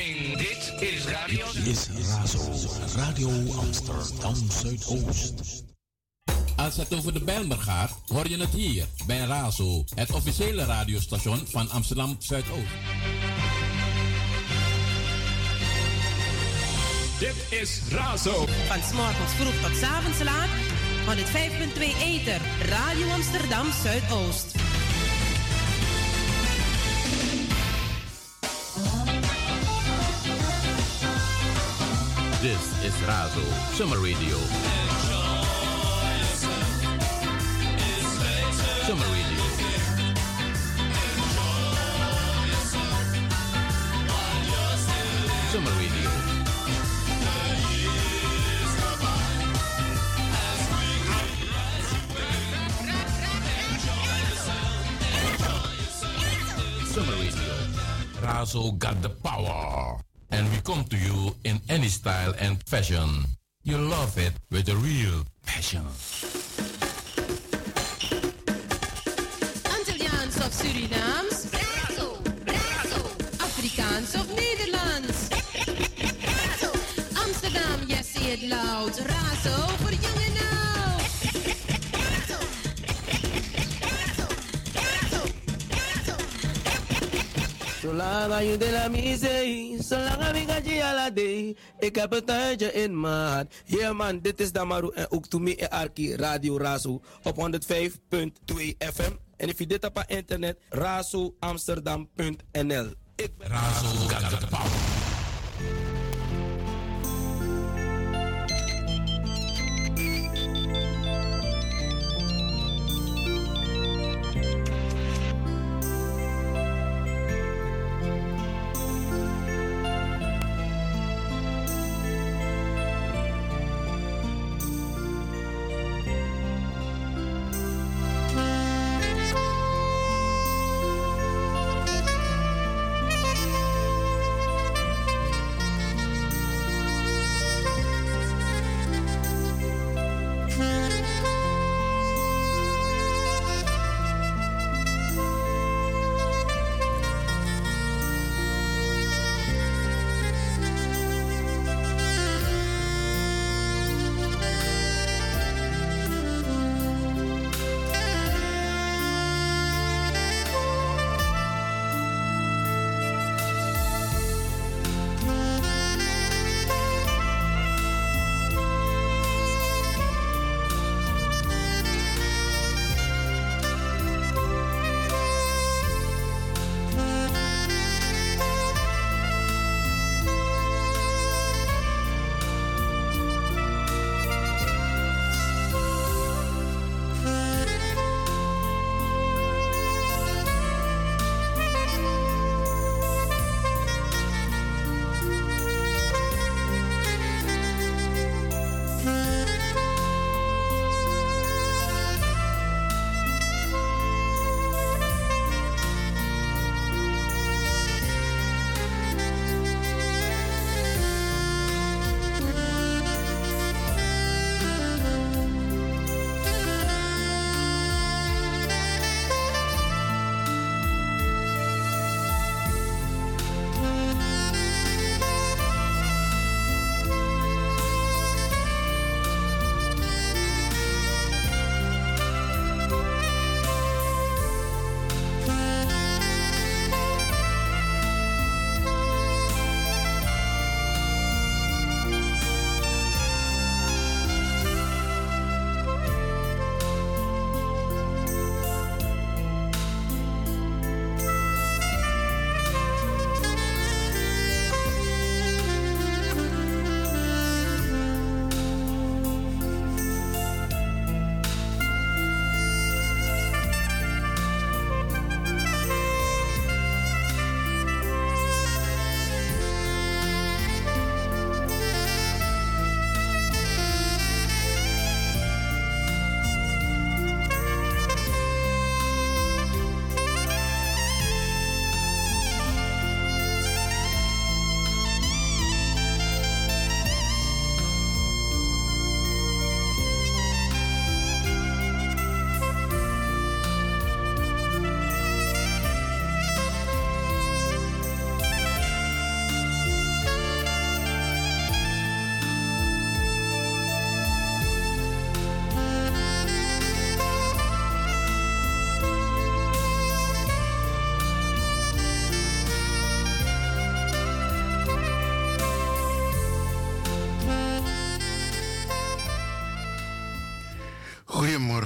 omgeving. Dit is Radio Dit is Razo, Radio Amsterdam Zuidoost. Als het over de Bijlmer gaat, hoor je het hier bij Razo, het officiële radiostation van Amsterdam Zuidoost. Dit is Razo. Van s'morgens vroeg tot s avonds laat. 105.2 Eter, Radio Amsterdam Zuidoost. Summer Radio. Summer Radio. Summer Radio. Summer Radio. Razo got the power. And we come to you in any style and fashion. You love it with a real passion. Antilliaans of Surinaams? Afrikaans of Nederlands? Amsterdam, yes, say it loud. Razo voor jong De la misee, ik. Ik heb een tuintje in maat. Yeah man, dit is Damaru en ook to en Arki Radio Razo op 105.2 FM. En if je dit op internet, razoamsterdam.nl. Ik ben Razo got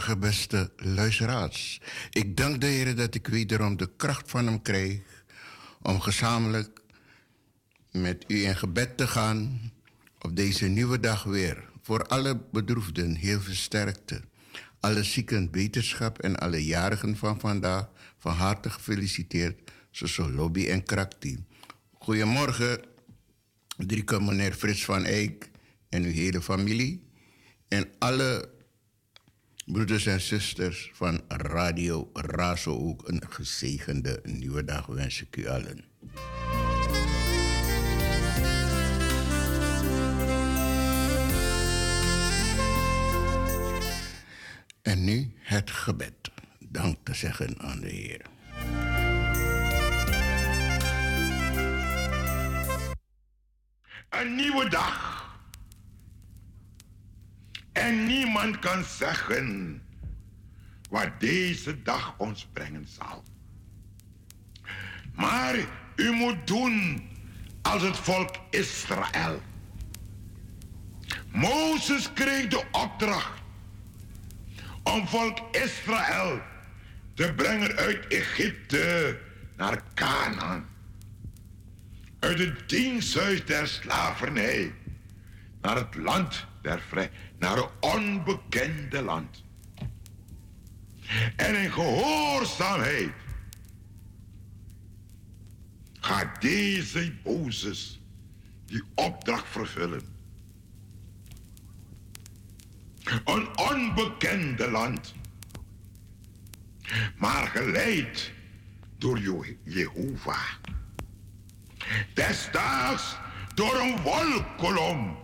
Goedemorgen, beste luisteraars. Ik dank de Heer dat ik wederom de kracht van Hem krijg om gezamenlijk met u in gebed te gaan op deze nieuwe dag weer. Voor alle bedroefden heel veel sterkte. Alle zieken beterschap en alle jarigen van vandaag van harte gefeliciteerd. Zoals Lobby en Krakti. Goedemorgen, Drieke meneer Frits van Eyck en uw hele familie. En alle broeders en zusters van Radio Razo ook een gezegende nieuwe dag wens ik u allen. En nu het gebed. Dank te zeggen aan de Heer. Een nieuwe dag. En niemand kan zeggen wat deze dag ons brengen zal. Maar u moet doen als het volk Israël. Mozes kreeg de opdracht om volk Israël te brengen uit Egypte naar Canaan. Uit het diensthuis der slavernij naar het land der vrij, naar een onbekende land. En in gehoorzaamheid gaat deze Mozes die opdracht vervullen. Een onbekende land. Maar geleid door Je- Jehovah. Desdaags door een wolkolom.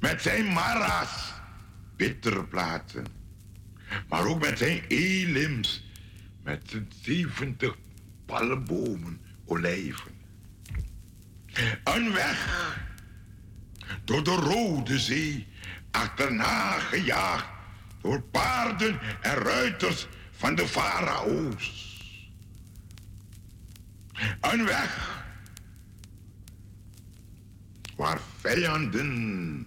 met zijn mara's, bittere platen. Maar ook met zijn elims, met zijn 70 palmbomen, olijven. Een weg door de Rode Zee, achterna gejaagd door paarden en ruiters van de farao's. Een weg waar vijanden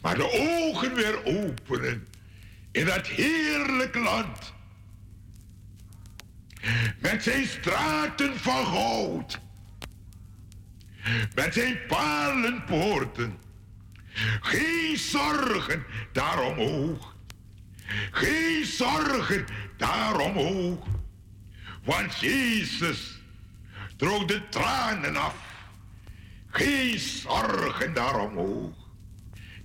Maar de ogen weer openen in dat heerlijk land. Met zijn straten van goud. Met zijn palenpoorten. Geen zorgen daaromhoog. Geen zorgen daaromhoog. Want Jezus droog de tranen af. Geen zorgen daaromhoog.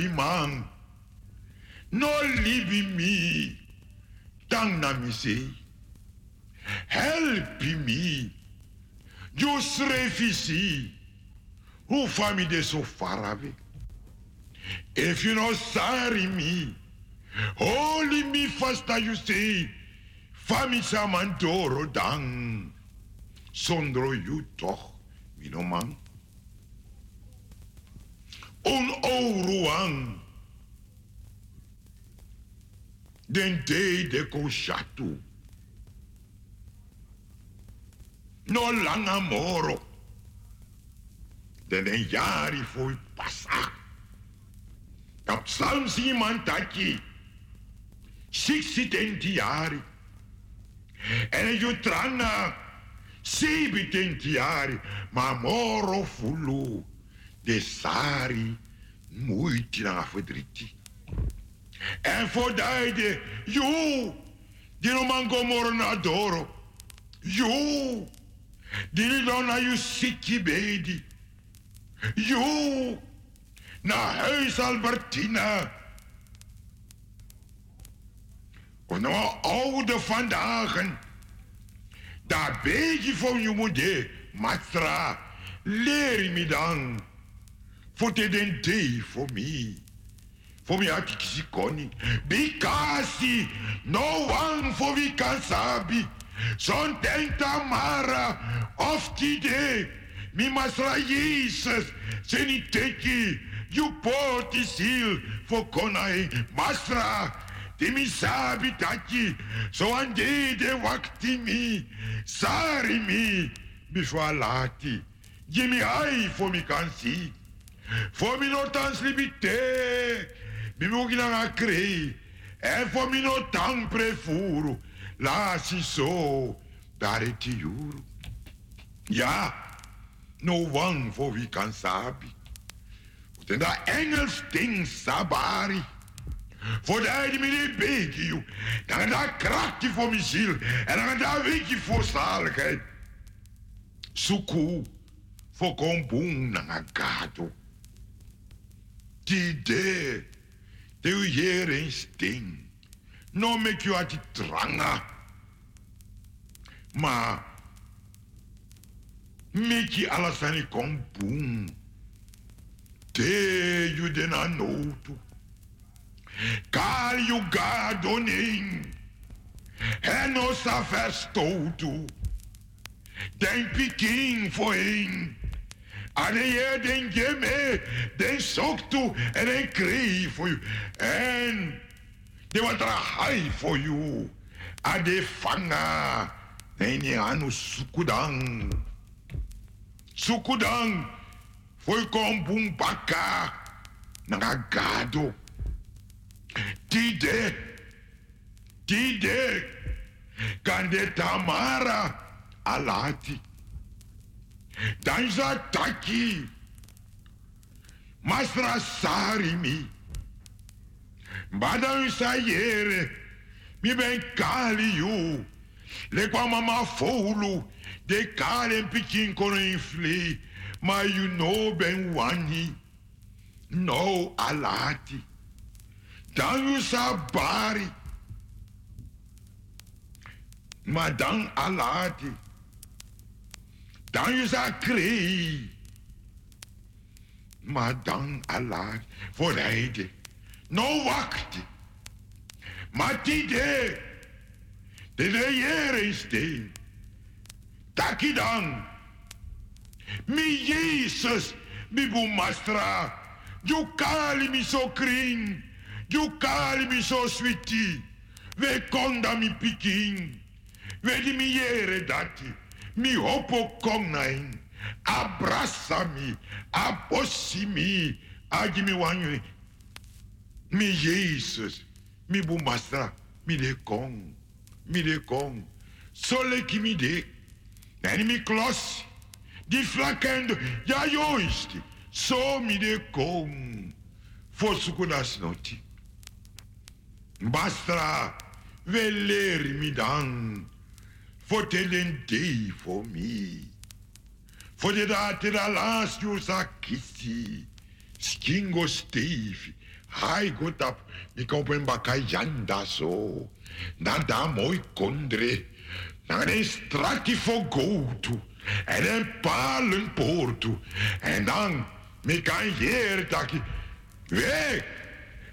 helpi man. No libi mi. Dang na mi say. Helpi mi. Just refisi. Hoe fami de so far away. If you no sorry me. Holy me fast that you say. Fami samantoro dang. Sondro you toch. Mi no man. Un ouruang. Den de de shatu. No langa moro. Den en jari foi passa. Kap sam si man taki. Siksi tenti jari. En ju tranga. Sebi tenti jari. Ma moro fulu. De sari. Muiti na verdriti. En voor de, jo, die no mango moro na doro. Jo, die no na you sikki baby. Jo, na huis Albertina. Of nou oude vandaag. Daar beetje van je moeder, Mastra. Leer me dan. Voor te den day voor me. Voor me had ik ze koni. Bikasi. No one voor wie kan sabi. Zo'n denk Tamara. Of die day. Mi Masra Jezus. Zijn niet teki. You poti ziel. Voor konai. Masra. Die mi sabi taki. Zo aan de wakti mi. Sari mi. Before lati. Jimmy ai voor mi kan zien. Voor mi no tans libite. Mi mo gina nga krei. E voor mi no tang prefuru. La si so. Dare ti juru. Ja. No one voor wie kan sabi. Den da Engels ding sabari. Voor de die me die beetje, joh. Dan daar krachtje voor mijn ziel. En dan daar weekje voor zaligheid. Suku. Voor komboen na gato. Die de. De u hier een sting. No make you ati tranga. Maar. Make you alasani komboen. De you den anotu. Kal you gadoning. En os a verstotu. Den piking voor een. En je den gemme, den soktu en den kree voor je. En de wat er hai voor je. En de fanga. Nee, je anu sukudang. Sukudang. Foi bum baka. Nagagado. Tide. Tide. Kande Tamara. Alati. Dans un taquis, tá Masra Sarimi, Badan Sayere, Mi Ben Kaliu, Le Guamama Foulu, De Karen Pikin Korinfli, Ma you know Ben Wani, No Alati, Dan Sabari, Madame Alati, sa krei. Maar dan alati. Voor rijden. No wacht. Maar die de. De jere steen. Taki dan. Mi Jezus, mi bumastra. You call me so kring. You call me so sweetie. We konda mi. We di mi yere dati. Mi hopo kongain. Abrasa mi. Apossi mi. Agi mi wanyu. Mi Jezus. Mi bumastra. Mi de kong. Mi de kong. Sole ki mi de. En mi klos. Die vlakkende, ja juist, zo mi de kom. Voor sukunas noti. Bastra, we leer mi dan. Voor te den day for me. De dat de laatst je sa kissi. Skingo Steve. Hai go tap. Mi kom een baka janda so. Na da mooi kondre. Na een strakkie voor gotu. En een palen poortu. En dan mi kan hier taki. Weg.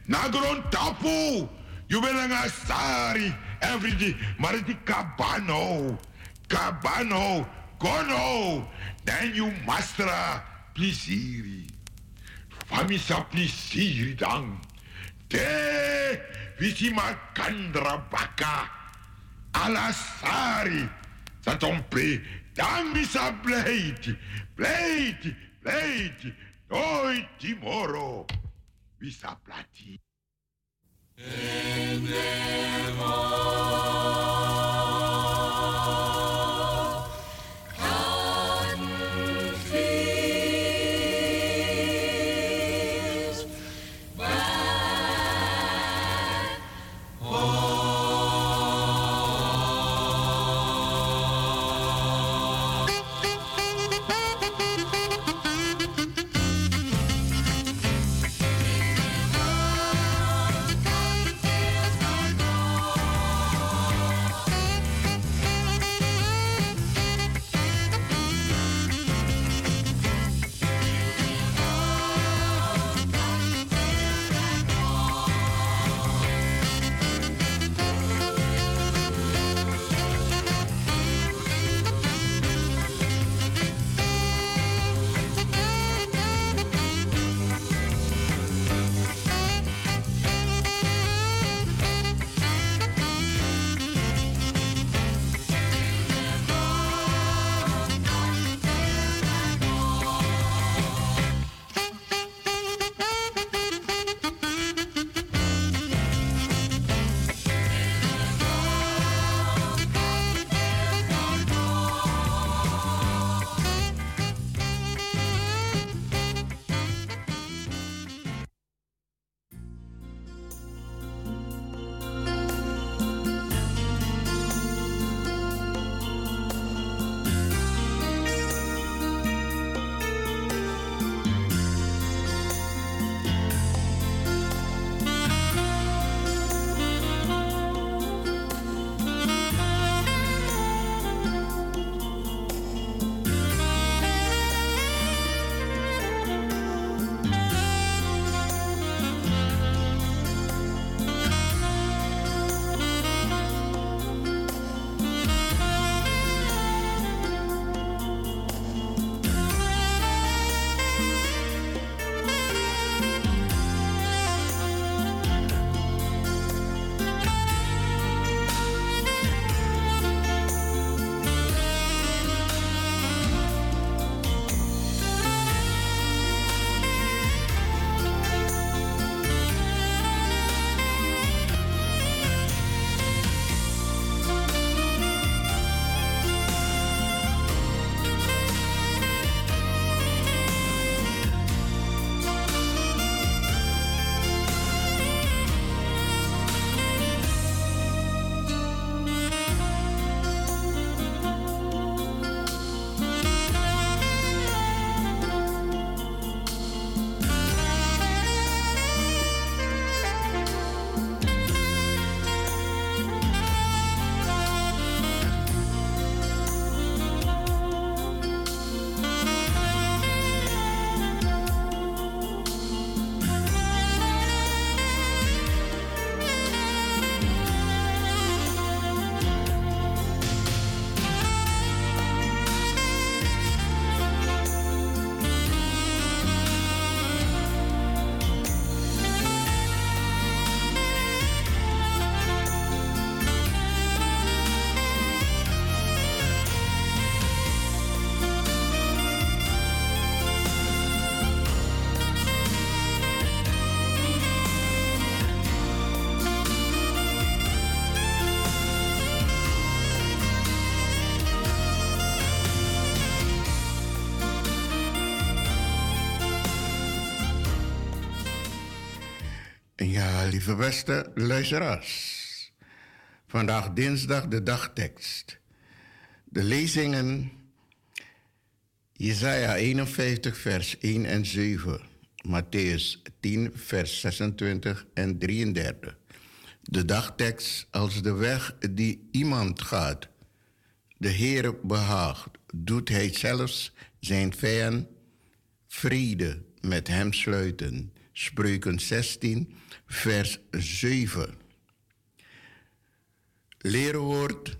Na grond tapu. You ben een asari. Everyday. Maar het is cabano. Cabano. Gono. Dan you mastra. Plisiri. Famisa plisiri dan. Te. Visi makandra baka. Alasari. Satompe. Dan bisa pleiti. Pleiti. Pleiti. Noi timoro. Bisa plati. Ja, lieve beste. Vandaag dinsdag de dagtekst. De lezingen Jesaja 51 vers 1 en 7. Matthäus 10, vers 26 en 33. De dagtekst als de weg die iemand gaat, de Heer behaagt, doet hij zelfs zijn vijand vrede met hem sluiten. Spreuken 16, vers 7. Leerwoord,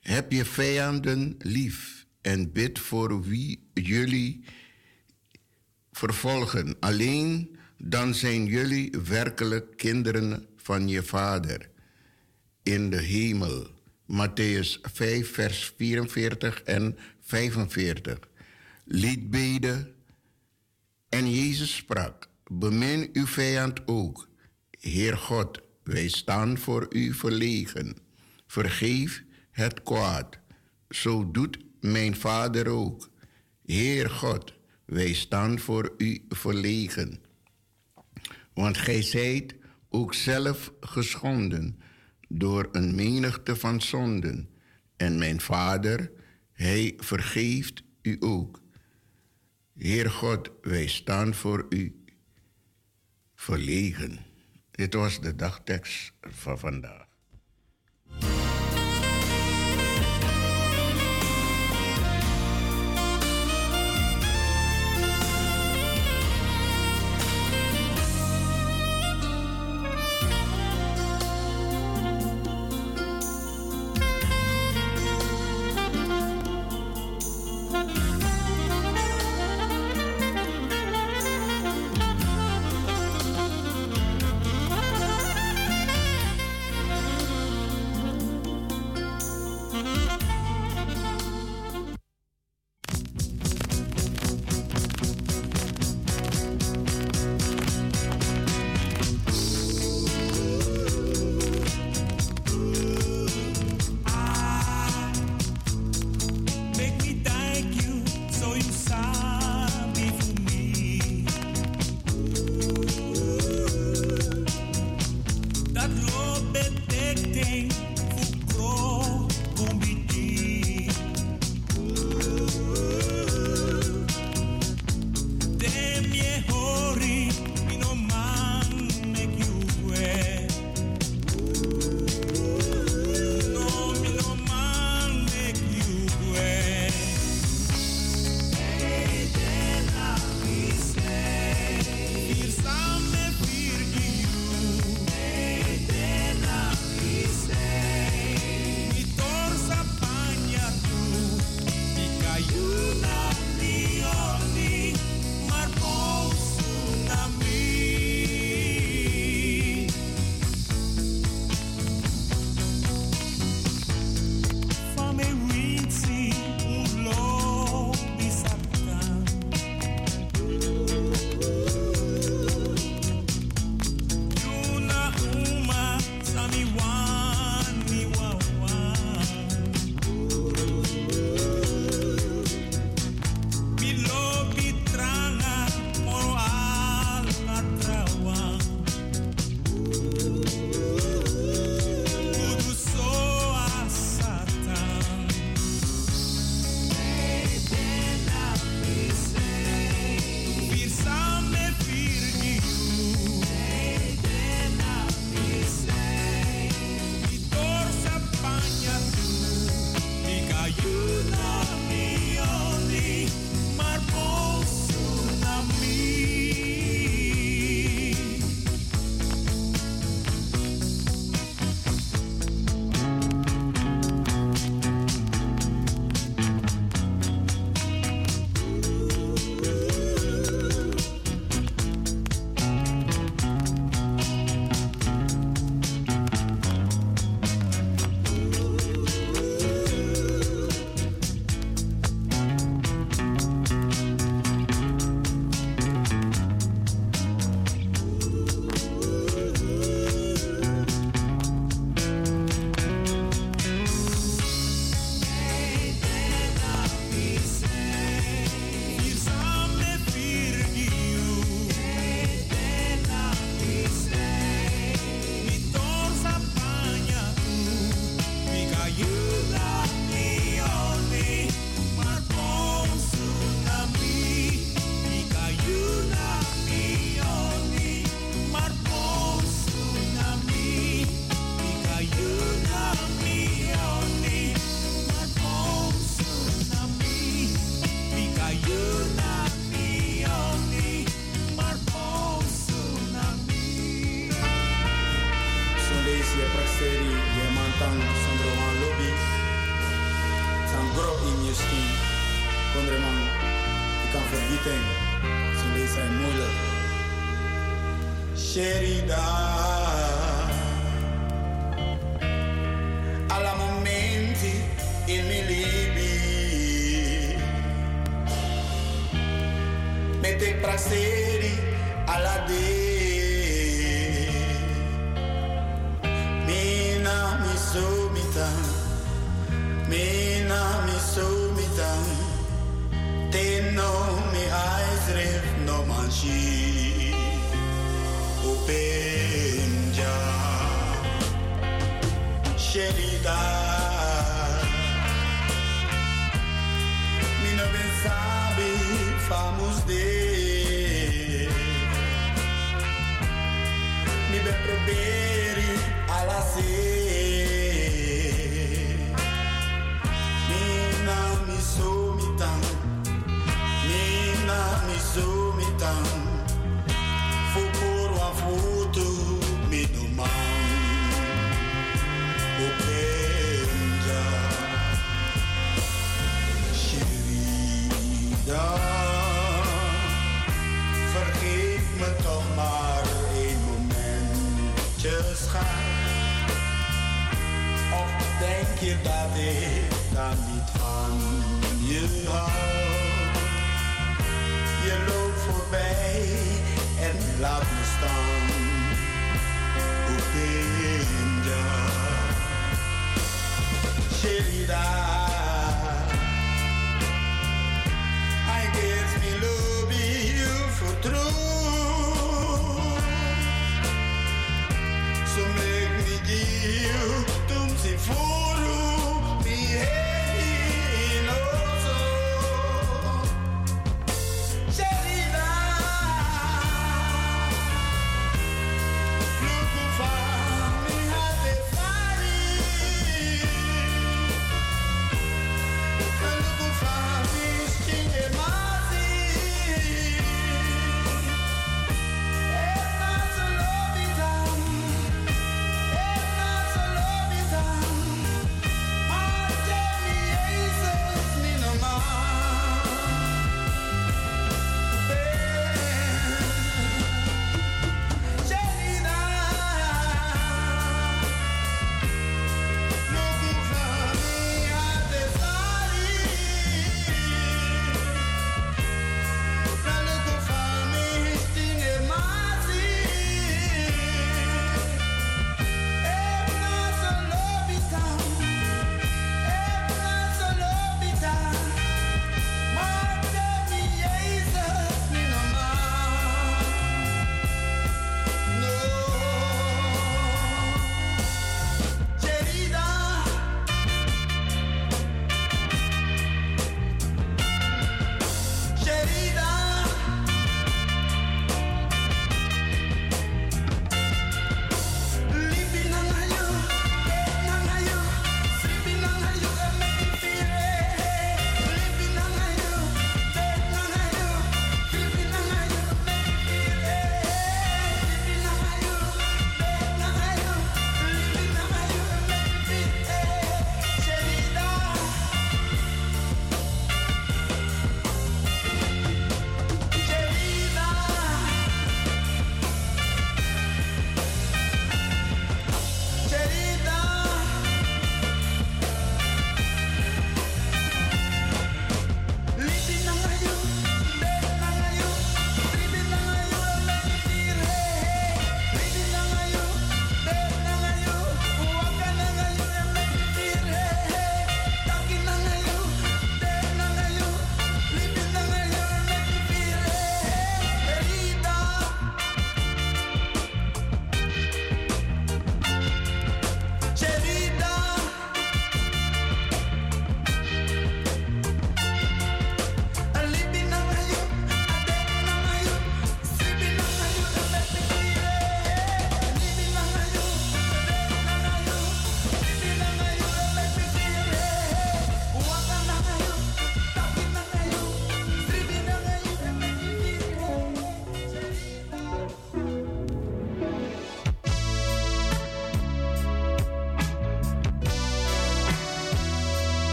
heb je vijanden lief en bid voor wie jullie vervolgen. Alleen dan zijn jullie werkelijk kinderen van je Vader in de hemel. Matthäus 5, vers 44 en 45. Liedbeden. En Jezus sprak: Bemin uw vijand ook. Heer God, wij staan voor u verlegen. Vergeef het kwaad. Zo doet mijn Vader ook. Heer God, wij staan voor u verlegen. Want gij zijt ook zelf geschonden door een menigte van zonden. En mijn Vader, hij vergeeft u ook. Heer God, wij staan voor u verlegen. Dit was de dagtekst van vandaag.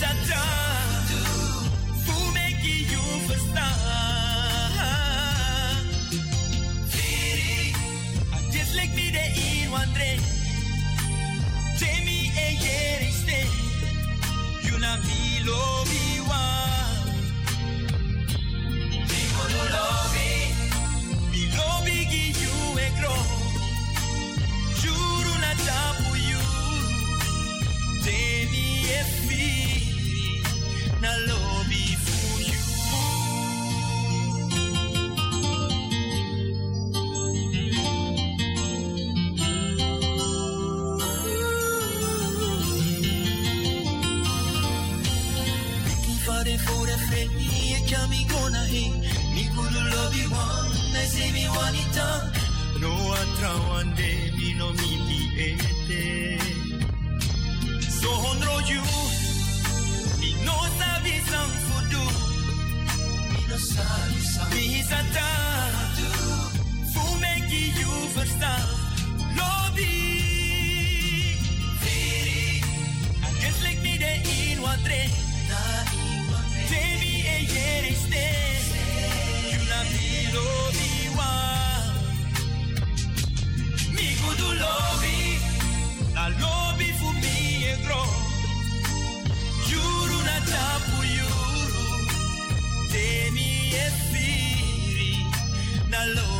I'm done. No atra one day me no me di ete. So honro you, me no sabi sang fudu. Me no sabi sang. Me is. Fu meki you verstaan. Lobby. Just like me de in one train. calor.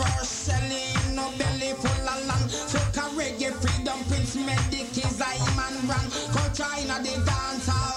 horror selling, no belly full of land. Fuck a reggae freedom, Prince Medic is a man run. Culture in the dance hall.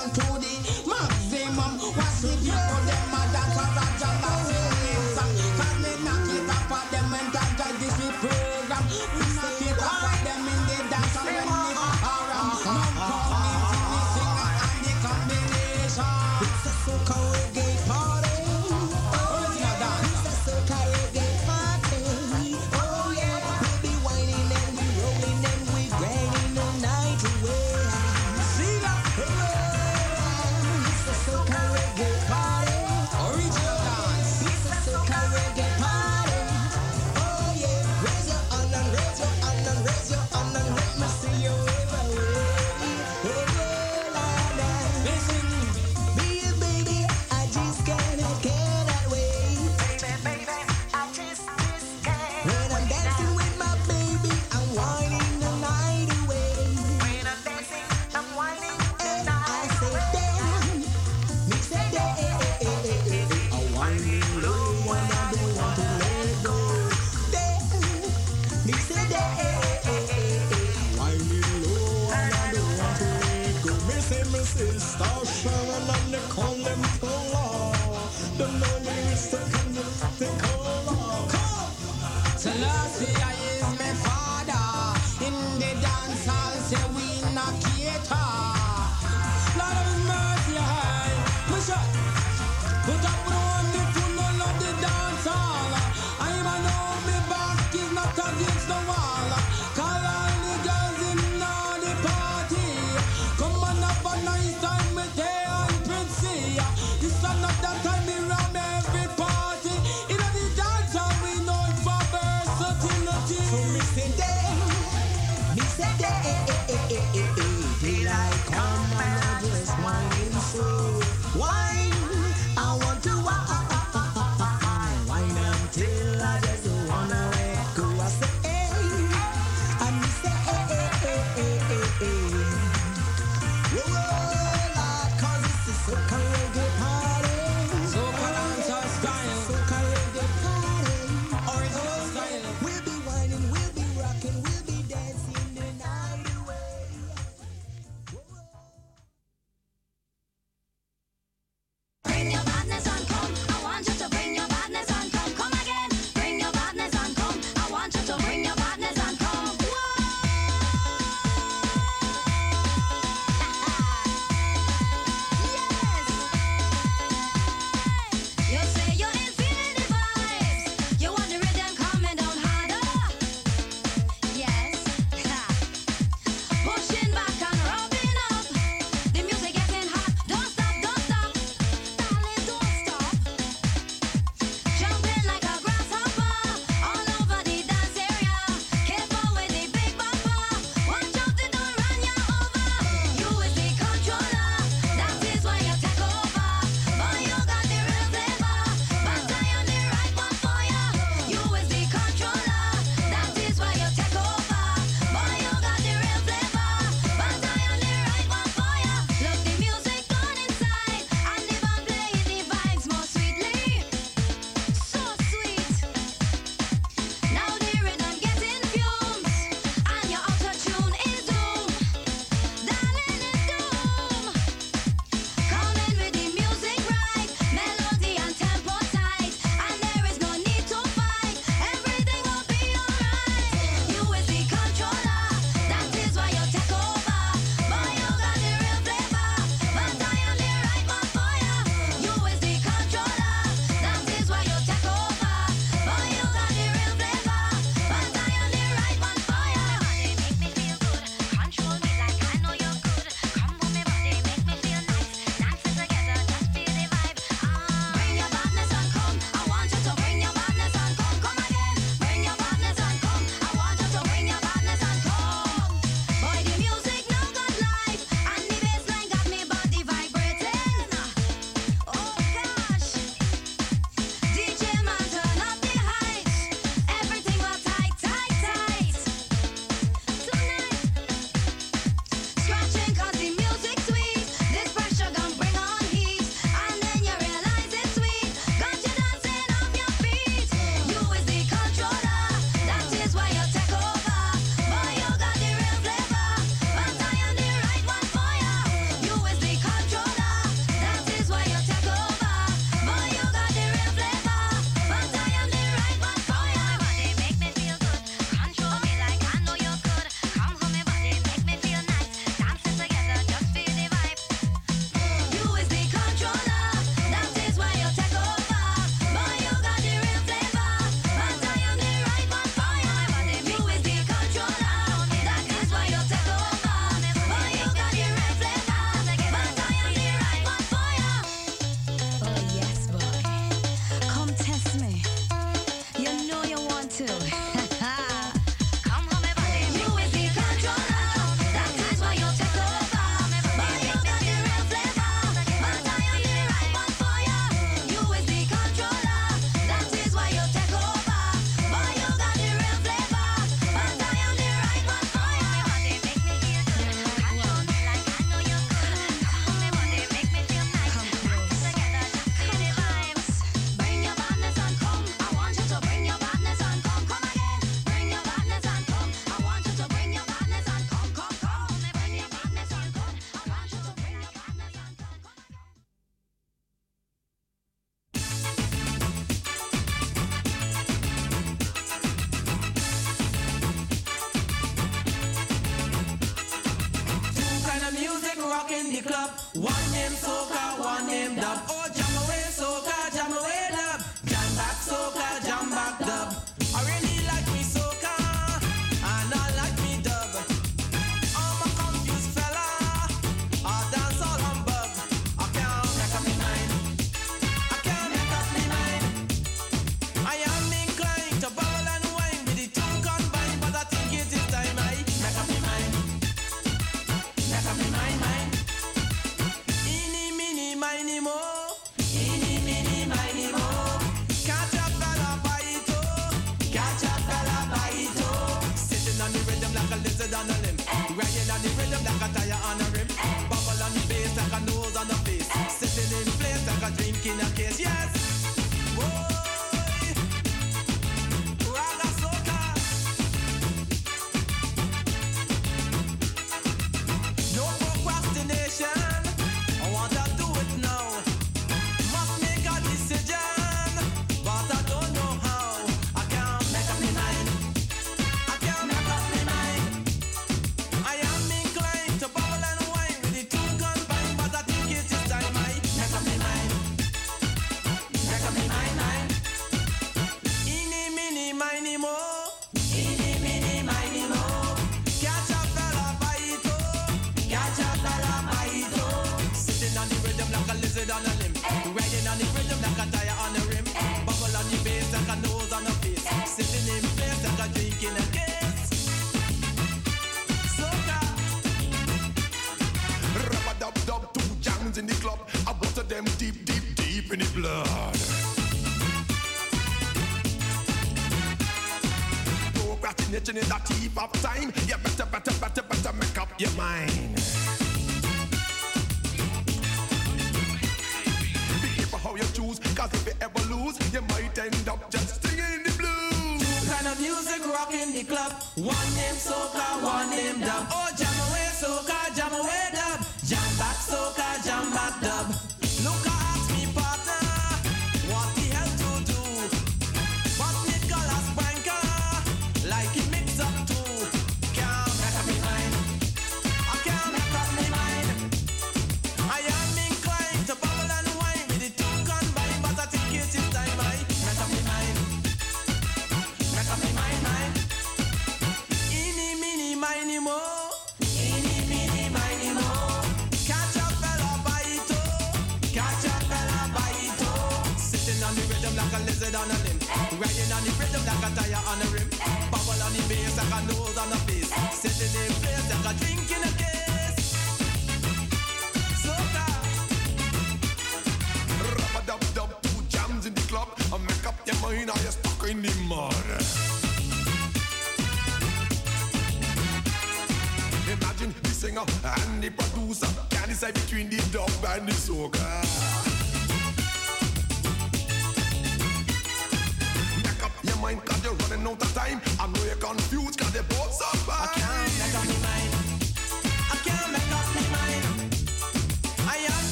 Procrastination is a thief of time. You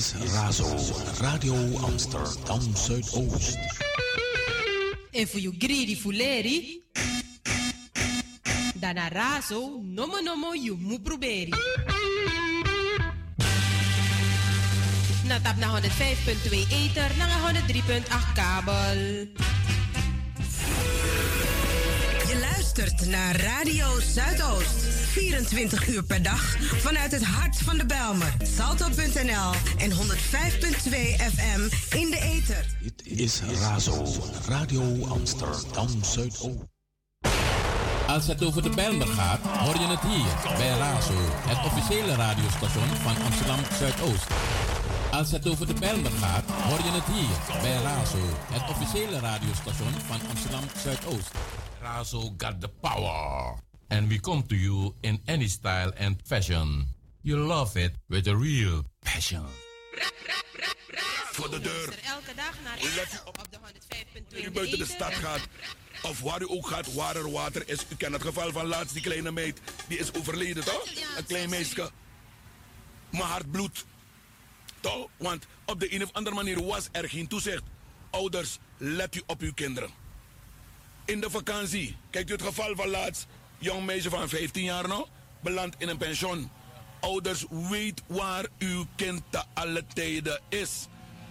is Razo, Radio Amsterdam Zuidoost. En voor you greedy fuleri. Dana razo, nomo nomo you mu proberi. Na tap na 105.2 ether, na 103.8 kabel. Je luistert naar Radio Zuidoost. 24 uur per dag vanuit het hart van de Belmer. Salto.nl en 105.2 FM in de ether. Dit is Razo, Radio Amsterdam Zuidoost. Als het over de Bijlmer gaat, hoor je het hier bij Razo, het officiële radiostation van Amsterdam Zuidoost. Als het over de Bijlmer gaat, hoor je het hier bij Razo, het officiële radiostation van Amsterdam Zuidoost. Razo got the power. And we come to you in any style and fashion. You love it with a real passion. Voor de deur. Elke dag naar Let u op de 105.2 u buiten de stad gaat, of waar u ook gaat, waar er water is. U kent het geval van laatst, die kleine meid, die is overleden, toch? Een klein meisje. Mijn hart bloedt. Toch? Want op de een of andere manier was er geen toezicht. Ouders, let u op uw kinderen. In de vakantie, kijkt u het geval van laatst, jong meisje van 15 jaar nog, belandt in een pension. Ouders, weet waar uw kind te alle tijden is.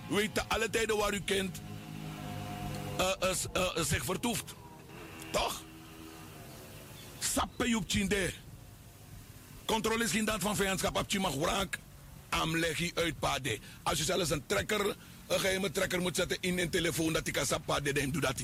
Weet te alle tijden waar uw kind eh, eh, zich vertoeft. Toch? Sappe Joep Chinde. Controle is geen daad van vijandschap. Je mag wraak aanleggen uit pade. Als je zelfs een trekker, een geheime trekker moet zetten in een telefoon dat die kan sap pade, dan doe dat.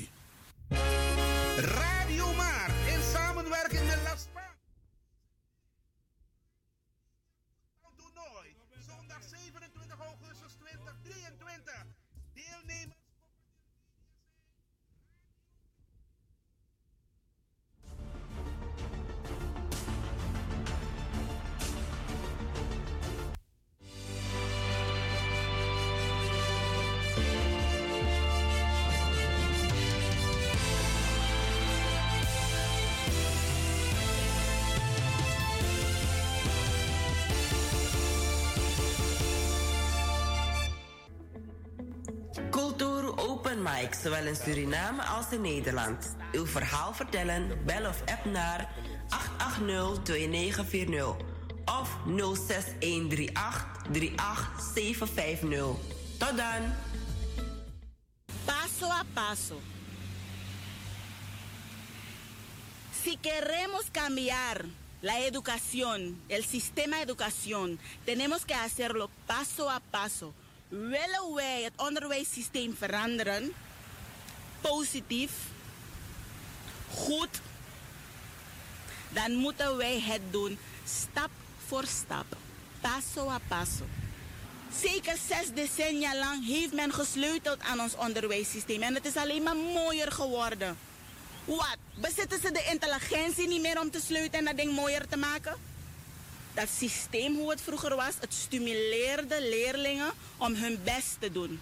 In Suriname als in Nederland. Uw verhaal vertellen, bel of app naar 880-2940 of 06138-38750. Tot dan! Paso a paso. Si queremos cambiar la educación, el sistema de educación, tenemos que hacerlo paso a paso. Willen wij het onderwijssysteem veranderen, positief, goed, dan moeten wij het doen stap voor stap, paso a paso. Zeker zes decennia lang heeft men gesleuteld aan ons onderwijssysteem en het is alleen maar mooier geworden. Wat? Bezitten ze de intelligentie niet meer om te sleutelen en dat ding mooier te maken? Dat systeem hoe het vroeger was, het stimuleerde leerlingen om hun best te doen.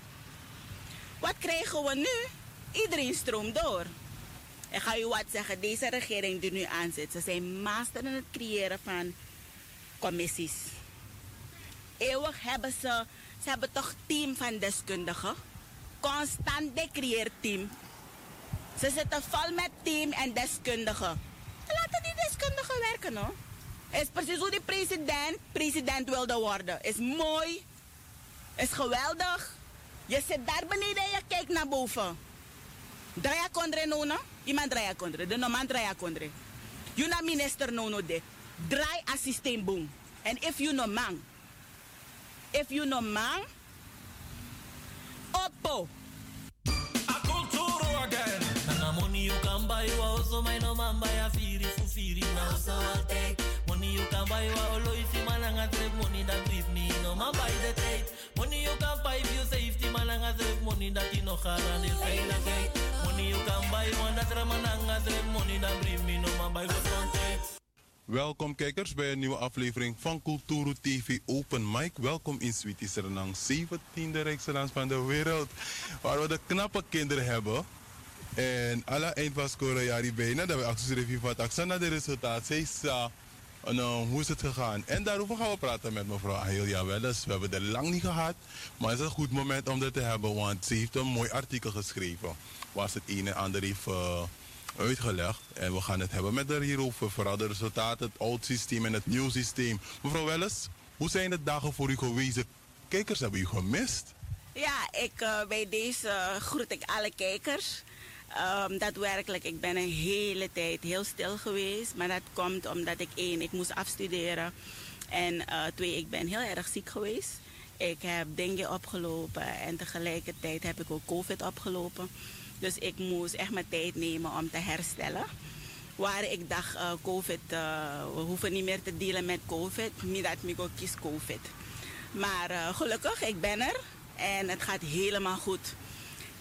Wat krijgen we nu? Iedereen stroomt door. Ik ga u wat zeggen, deze regering die nu aanzit, ze zijn master in het creëren van commissies. Eeuwig hebben ze, ze hebben toch team van deskundigen. Constant de creëerteam. Ze zitten vol met team en deskundigen. Laten die deskundigen werken hoor. Is precies hoe die president president wilde worden. Is mooi. Is geweldig. Je zit daar beneden en je kijkt naar boven. Draya kondre nono. Iemand draya kondre. De noman draya kondre. You na minister nono de. Draai a boom. En if you no man. If you no man. Oppo. Nana money you can buy wa also my no man buy a firi fu firi now so I'll take money you can buy wa olo if you save money that brief me no man buy the take money you can buy if you safety malanga save money that you no haran is veiligheid money you Welkom kijkers bij een nieuwe aflevering van Culturo TV Open Mic. Welkom in Sweetie Suriname, 17e rijkste land van de wereld. Waar we de knappe kinderen hebben. En alle eind van scoren jari bijna. Dat we acties review van taxa naar de resultaat. Zij en, uh, hoe is het gegaan? En daarover gaan we praten met mevrouw Ahelia Welles. We hebben het lang niet gehad. Maar het is een goed moment om dat te hebben. Want ze heeft een mooi artikel geschreven. Ze het een en ander heeft... uh, uitgelegd. En we gaan het hebben met haar hierover. Vooral de resultaten, het oud systeem en het nieuw systeem. Mevrouw Welles, hoe zijn de dagen voor u geweest? Kijkers hebben u gemist. Ja, ik, eh, bij deze eh, groet ik alle kijkers. Ehm, daadwerkelijk, ik ben een hele tijd heel stil geweest. Maar dat komt omdat ik één, ik moest afstuderen. En eh, twee, ik ben heel erg ziek geweest. Ik heb dingen opgelopen en tegelijkertijd heb ik ook COVID opgelopen. Dus ik moest echt mijn tijd nemen om te herstellen. Waar ik dacht, eh, COVID, eh, we hoeven niet meer te dealen met COVID. Niet dat ik ook kies COVID. Maar eh, gelukkig, ik ben er. En het gaat helemaal goed.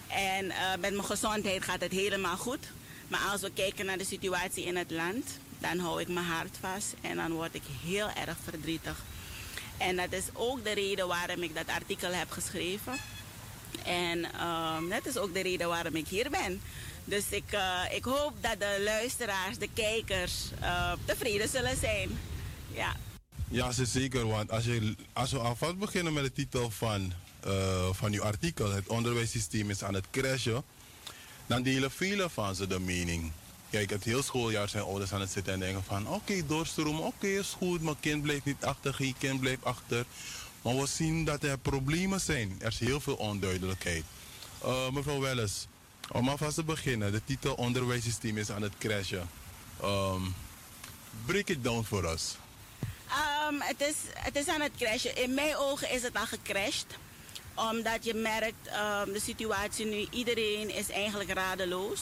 En met mijn gezondheid gaat het helemaal goed. Maar als we kijken naar de situatie in het land, dan hou ik mijn hart vast. En dan word ik heel erg verdrietig. En dat is ook de reden waarom ik dat artikel heb geschreven. En ehm, dat is ook de reden waarom ik hier ben. Dus ik, eh, ik hoop dat de luisteraars, de kijkers, eh, tevreden zullen zijn. Ja. Ja, ze zeker. Want als, je, als we alvast beginnen met de titel van, eh, van uw artikel, het onderwijssysteem is aan het crashen, dan delen velen van ze de mening. Kijk, het heel schooljaar zijn ouders aan het zitten en denken van oké, doorstromen, oké, is goed, mijn kind blijft niet achter, geen kind blijft achter. Maar we zien dat er problemen zijn. Er is heel veel onduidelijkheid. Eh, mevrouw Welles, om alvast te beginnen, de titel onderwijssysteem is aan het crashen. Um, break it down voor ons. Ehm, het, is, het is aan het crashen. In mijn ogen is het al gecrashed. Omdat je merkt, ehm, de situatie nu, iedereen is eigenlijk radeloos.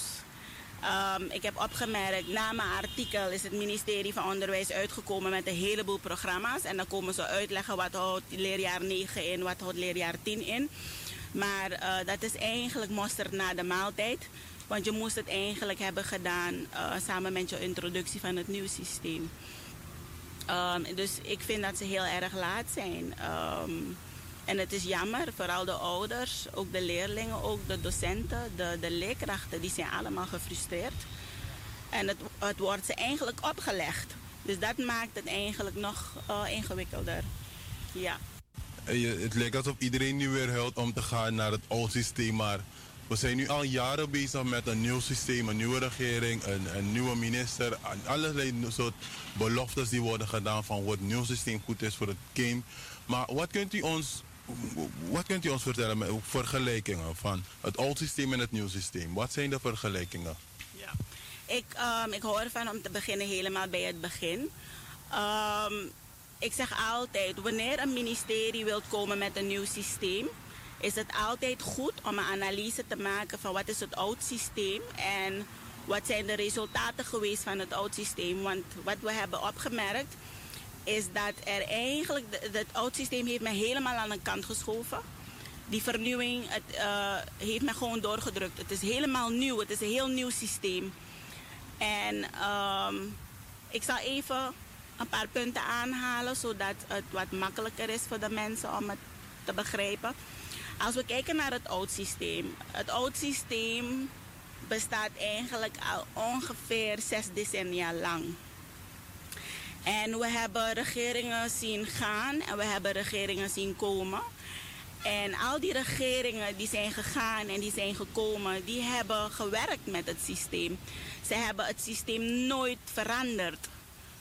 Ehm, ik heb opgemerkt, na mijn artikel is het ministerie van Onderwijs uitgekomen met een heleboel programma's. En dan komen ze uitleggen wat houdt leerjaar 9 in, wat houdt leerjaar 10 in. Maar eh, dat is eigenlijk mosterd na de maaltijd. Want je moest het eigenlijk hebben gedaan eh, samen met je introductie van het nieuwe systeem. Ehm, dus ik vind dat ze heel erg laat zijn. Ehm, en het is jammer, vooral de ouders, ook de leerlingen, ook de docenten, de, de leerkrachten, die zijn allemaal gefrustreerd. En het, het wordt ze eigenlijk opgelegd. Dus dat maakt het eigenlijk nog eh, ingewikkelder. Ja. Het lijkt alsof iedereen nu weer huilt om te gaan naar het oude systeem. Maar we zijn nu al jaren bezig met een nieuw systeem, een nieuwe regering, een, een nieuwe minister. Allerlei soort beloftes die worden gedaan van hoe het nieuw systeem goed is voor het kind. Maar wat kunt u ons, wat kunt u ons vertellen met vergelijkingen van het oude systeem en het nieuwe systeem? Wat zijn de vergelijkingen? Ik, ehm, ik hou ervan om te beginnen helemaal bij het begin. Ehm, ik zeg altijd, wanneer een ministerie wil komen met een nieuw systeem, is het altijd goed om een analyse te maken van wat is het oud systeem en wat zijn de resultaten geweest van het oud systeem. Want wat we hebben opgemerkt is dat er eigenlijk, het oud systeem heeft me helemaal aan de kant geschoven. Die vernieuwing het, eh, heeft me gewoon doorgedrukt. Het is helemaal nieuw, het is een heel nieuw systeem. En ehm, ik zal even een paar punten aanhalen, zodat het wat makkelijker is voor de mensen om het te begrijpen. Als we kijken naar het oud systeem. Het oud systeem bestaat eigenlijk al ongeveer zes decennia lang. En we hebben regeringen zien gaan en we hebben regeringen zien komen. En al die regeringen die zijn gegaan en die zijn gekomen, die hebben gewerkt met het systeem. Ze hebben het systeem nooit veranderd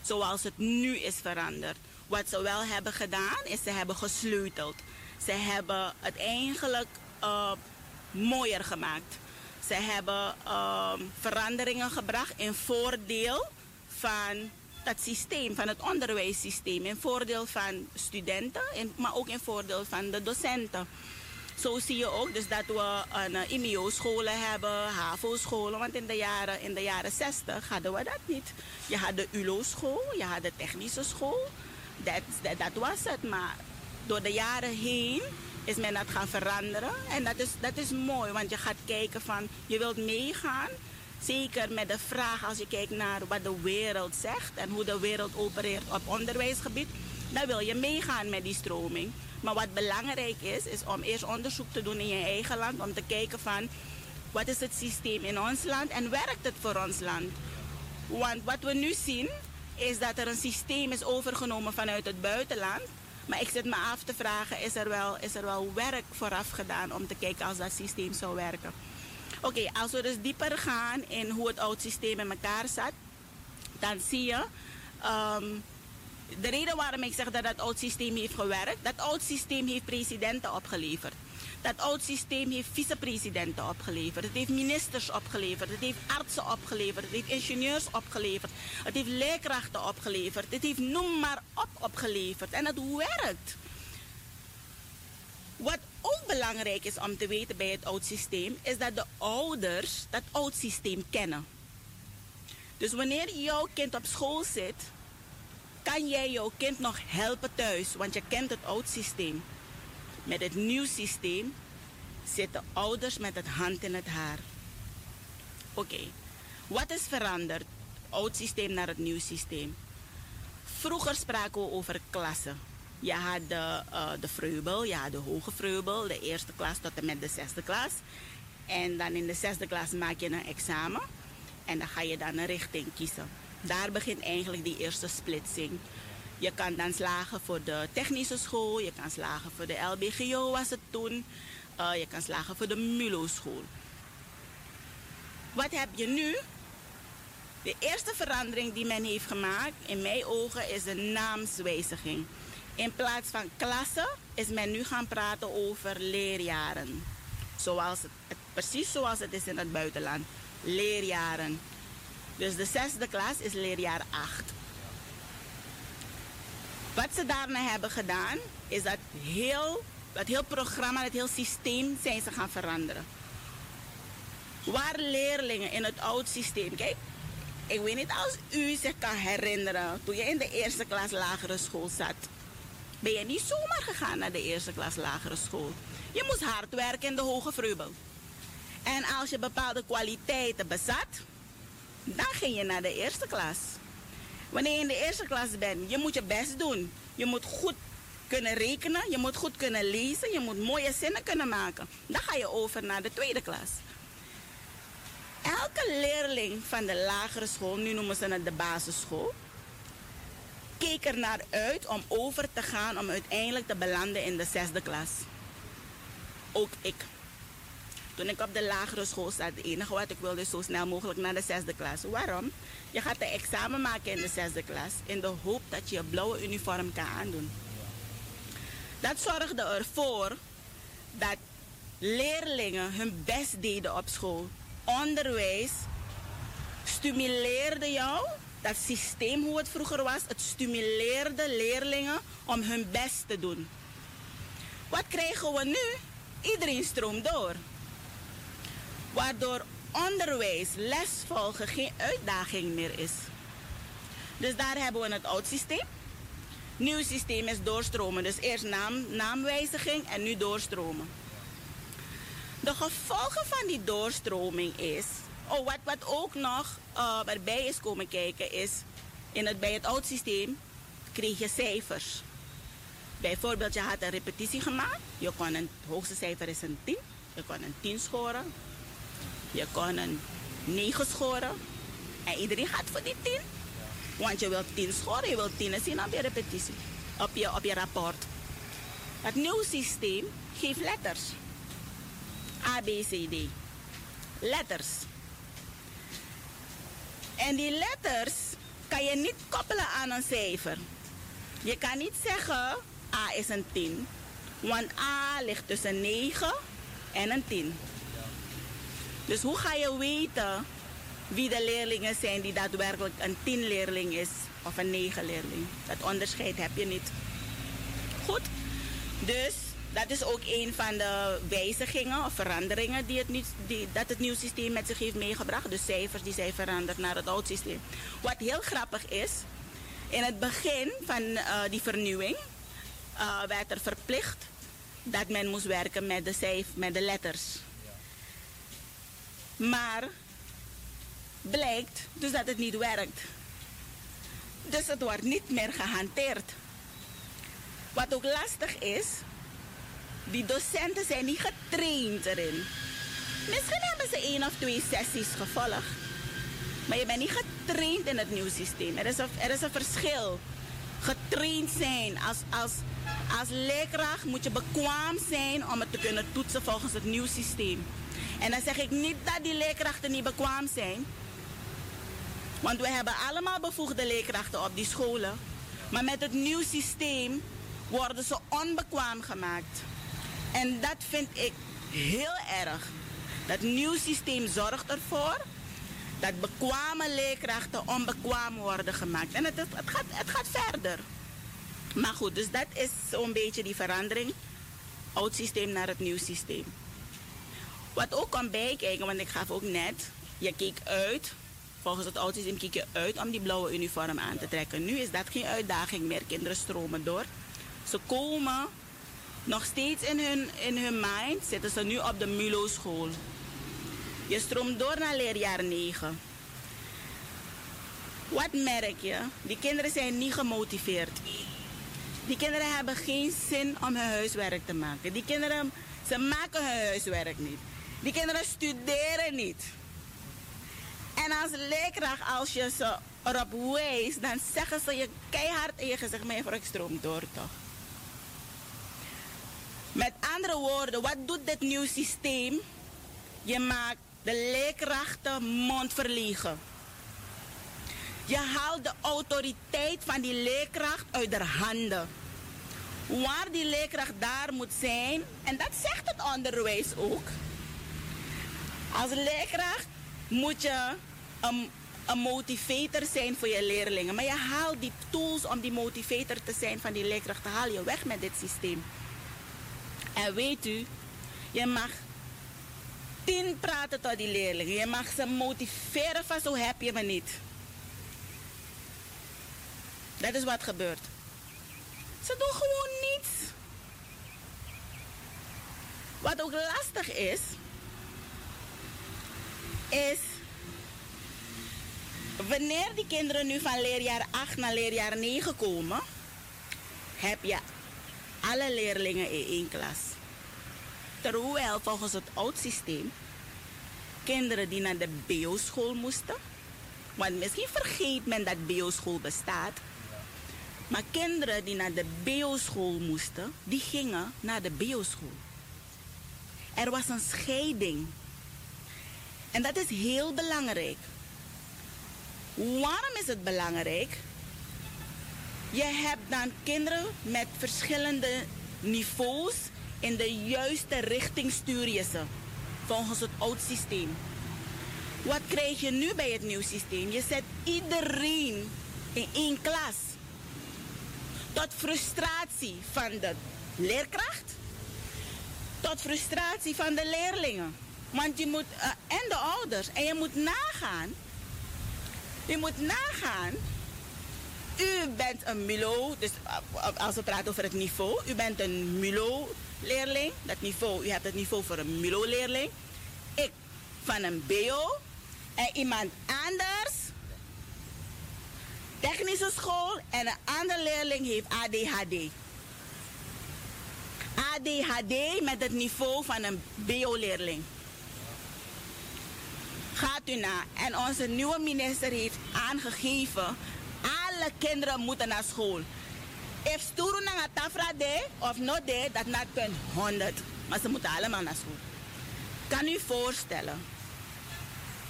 zoals het nu is veranderd. Wat ze wel hebben gedaan, is ze hebben gesleuteld. Ze hebben het eigenlijk eh, mooier gemaakt. Ze hebben ehm, veranderingen gebracht in voordeel van dat systeem, van het onderwijssysteem. In voordeel van studenten, in- maar ook in voordeel van de docenten. Zo zie je ook dus dat we een uh, IMO-scholen hebben, HAVO-scholen. Want in de, jaren, in de jaren 60 hadden we dat niet. Je had de ULO-school, je had de technische school. Dat, dat, dat was het. Maar door de jaren heen is men dat gaan veranderen. En dat is, dat is mooi, want je gaat kijken van, je wilt meegaan. Zeker met de vraag als je kijkt naar wat de wereld zegt en hoe de wereld opereert op onderwijsgebied. Dan wil je meegaan met die stroming. Maar wat belangrijk is, is om eerst onderzoek te doen in je eigen land. Om te kijken van wat is het systeem in ons land en werkt het voor ons land. Want wat we nu zien is dat er een systeem is overgenomen vanuit het buitenland. Maar ik zit me af te vragen, is er wel, is er wel werk vooraf gedaan om te kijken als dat systeem zou werken. Oké, als we dus dieper gaan in hoe het oud systeem in elkaar zat, dan zie je ehm, de reden waarom ik zeg dat dat oud systeem heeft gewerkt, dat oud systeem heeft presidenten opgeleverd. Dat oud systeem heeft vicepresidenten opgeleverd. Het heeft ministers opgeleverd. Het heeft artsen opgeleverd. Het heeft ingenieurs opgeleverd. Het heeft leerkrachten opgeleverd. Het heeft noem maar op opgeleverd. En het werkt. Wat ook belangrijk is om te weten bij het oud systeem, is dat de ouders dat oud systeem kennen. Dus wanneer jouw kind op school zit, kan jij jouw kind nog helpen thuis, want je kent het oud systeem. Met het nieuw systeem zitten ouders met het hand in het haar. Oké, wat is veranderd? Oud systeem naar het nieuw systeem. Vroeger spraken we over klassen. Je had de, uh, de vreubel, je had de hoge vreubel, de eerste klas tot en met de zesde klas. En dan in de zesde klas maak je een examen en dan ga je dan een richting kiezen. Daar begint eigenlijk die eerste splitsing. Je kan dan slagen voor de technische school, je kan slagen voor de LBGO was het toen, uh, je kan slagen voor de MULO school. Wat heb je nu? De eerste verandering die men heeft gemaakt, in mijn ogen, is de naamswijziging. In plaats van klassen is men nu gaan praten over leerjaren. Zoals het, het, precies zoals het is in het buitenland. Leerjaren. Dus de zesde klas is leerjaar 8. Wat ze daarna hebben gedaan, is dat heel, dat heel programma, dat heel systeem zijn ze gaan veranderen. Waar leerlingen in het oud systeem, kijk, ik weet niet als u zich kan herinneren, toen je in de eerste klas lagere school zat, ben je niet zomaar gegaan naar de eerste klas lagere school. Je moest hard werken in de hoge vreubel. En als je bepaalde kwaliteiten bezat, dan ging je naar de eerste klas. Wanneer je in de eerste klas bent, je moet je best doen. Je moet goed kunnen rekenen, je moet goed kunnen lezen, je moet mooie zinnen kunnen maken. Dan ga je over naar de tweede klas. Elke leerling van de lagere school, nu noemen ze het de basisschool, keek er naar uit om over te gaan om uiteindelijk te belanden in de zesde klas. Ook ik. Toen ik op de lagere school zat, het enige wat ik wilde zo snel mogelijk naar de zesde klas. Waarom? Je gaat een examen maken in de zesde klas in de hoop dat je je blauwe uniform kan aandoen. Dat zorgde ervoor dat leerlingen hun best deden op school. Onderwijs stimuleerde jou, dat systeem hoe het vroeger was, het stimuleerde leerlingen om hun best te doen. Wat krijgen we nu? Iedereen stroomt door. Waardoor onderwijs, lesvolgen geen uitdaging meer is. Dus daar hebben we het oud systeem. Nieuw systeem is doorstromen. Dus eerst naam, naamwijziging en nu doorstromen. De gevolgen van die doorstroming is. Oh, wat, wat ook nog uh, erbij is komen kijken is. In het, bij het oud systeem kreeg je cijfers. Bijvoorbeeld, je had een repetitie gemaakt. Je kon een, het hoogste cijfer is een 10. Je kon een 10 scoren. Je kon een 9 scoren. En iedereen gaat voor die 10. Want je wilt 10 scoren, je wilt 10 zien op je repetitie. Op je, op je rapport. Het nieuwe systeem geeft letters. A, B, C, D. Letters. En die letters kan je niet koppelen aan een cijfer. Je kan niet zeggen A is een 10. Want A ligt tussen 9 en een 10. Dus hoe ga je weten wie de leerlingen zijn die daadwerkelijk een 10 leerling is of een 9 leerling? Dat onderscheid heb je niet. Goed. Dus dat is ook een van de wijzigingen of veranderingen die het, niet, die, dat het nieuw systeem met zich heeft meegebracht. De cijfers die zijn veranderd naar het oud systeem. Wat heel grappig is, in het begin van uh, die vernieuwing uh, werd er verplicht dat men moest werken met de, cijf, met de letters. Maar blijkt dus dat het niet werkt. Dus het wordt niet meer gehanteerd. Wat ook lastig is, die docenten zijn niet getraind erin. Misschien hebben ze één of twee sessies gevolgd. Maar je bent niet getraind in het nieuwe systeem. Er is een, er is een verschil. Getraind zijn. Als, als, als leerkracht moet je bekwaam zijn om het te kunnen toetsen volgens het nieuwe systeem. En dan zeg ik niet dat die leerkrachten niet bekwaam zijn. Want we hebben allemaal bevoegde leerkrachten op die scholen. Maar met het nieuwe systeem worden ze onbekwaam gemaakt. En dat vind ik heel erg. Dat nieuw systeem zorgt ervoor dat bekwame leerkrachten onbekwaam worden gemaakt. En het, gaat, het gaat verder. Maar goed, dus dat is zo'n beetje die verandering. Oud systeem naar het nieuw systeem. Wat ook kan bijkijken, want ik gaf ook net, je keek uit. Volgens het oud systeem keek je uit om die blauwe uniform aan te trekken. Nu is dat geen uitdaging meer. Kinderen stromen door. Ze komen nog steeds in hun, in hun mind zitten ze nu op de MULO school. Je stroomt door naar leerjaar 9. Wat merk je? Die kinderen zijn niet gemotiveerd. Die kinderen hebben geen zin om hun huiswerk te maken. Die kinderen, ze maken hun huiswerk niet. Die kinderen studeren niet. En als leerkracht, als je ze erop wijst, dan zeggen ze je keihard in je gezicht, maar ik stroom door toch. Met andere woorden, wat doet dit nieuw systeem? Je maakt de leerkrachten mond verlegen. Je haalt de autoriteit van die leerkracht uit haar handen. Waar die leerkracht daar moet zijn, en dat zegt het onderwijs ook. Als leerkracht moet je een, een motivator zijn voor je leerlingen. Maar je haalt die tools om die motivator te zijn van die leerkrachten, haal je weg met dit systeem. En weet u, je mag tien praten tot die leerlingen. Je mag ze motiveren van zo heb je me niet. Dat is wat gebeurt. Ze doen gewoon niets. Wat ook lastig is, is wanneer die kinderen nu van leerjaar 8 naar leerjaar 9 komen, heb je alle leerlingen in één klas. Terwijl volgens het oud systeem kinderen die naar de BO-school moesten, want misschien vergeet men dat BO-school bestaat, maar kinderen die naar de BO-school moesten, die gingen naar de BO-school. Er was een scheiding. En dat is heel belangrijk. Waarom is het belangrijk? Je hebt dan kinderen met verschillende niveaus. In de juiste richting stuur je ze. Volgens het oud systeem. Wat krijg je nu bij het nieuw systeem? Je zet iedereen in één klas. Tot frustratie van de leerkracht. Tot frustratie van de leerlingen. Want je moet, eh, en de ouders. En je moet nagaan. Je moet nagaan. U bent een MULO, dus eh, als we praten over het niveau. U bent een MULO-leerling. Dat niveau, u hebt het niveau voor een MULO-leerling. Ik van een BO. En iemand anders. Technische school. En een andere leerling heeft ADHD. ADHD met het niveau van een BO-leerling. Gaat u na. En onze nieuwe minister heeft aangegeven, alle kinderen moeten naar school. If sturu naar tafra de of not de, dat naar punt 100. Maar ze moeten allemaal naar school. Kan u voorstellen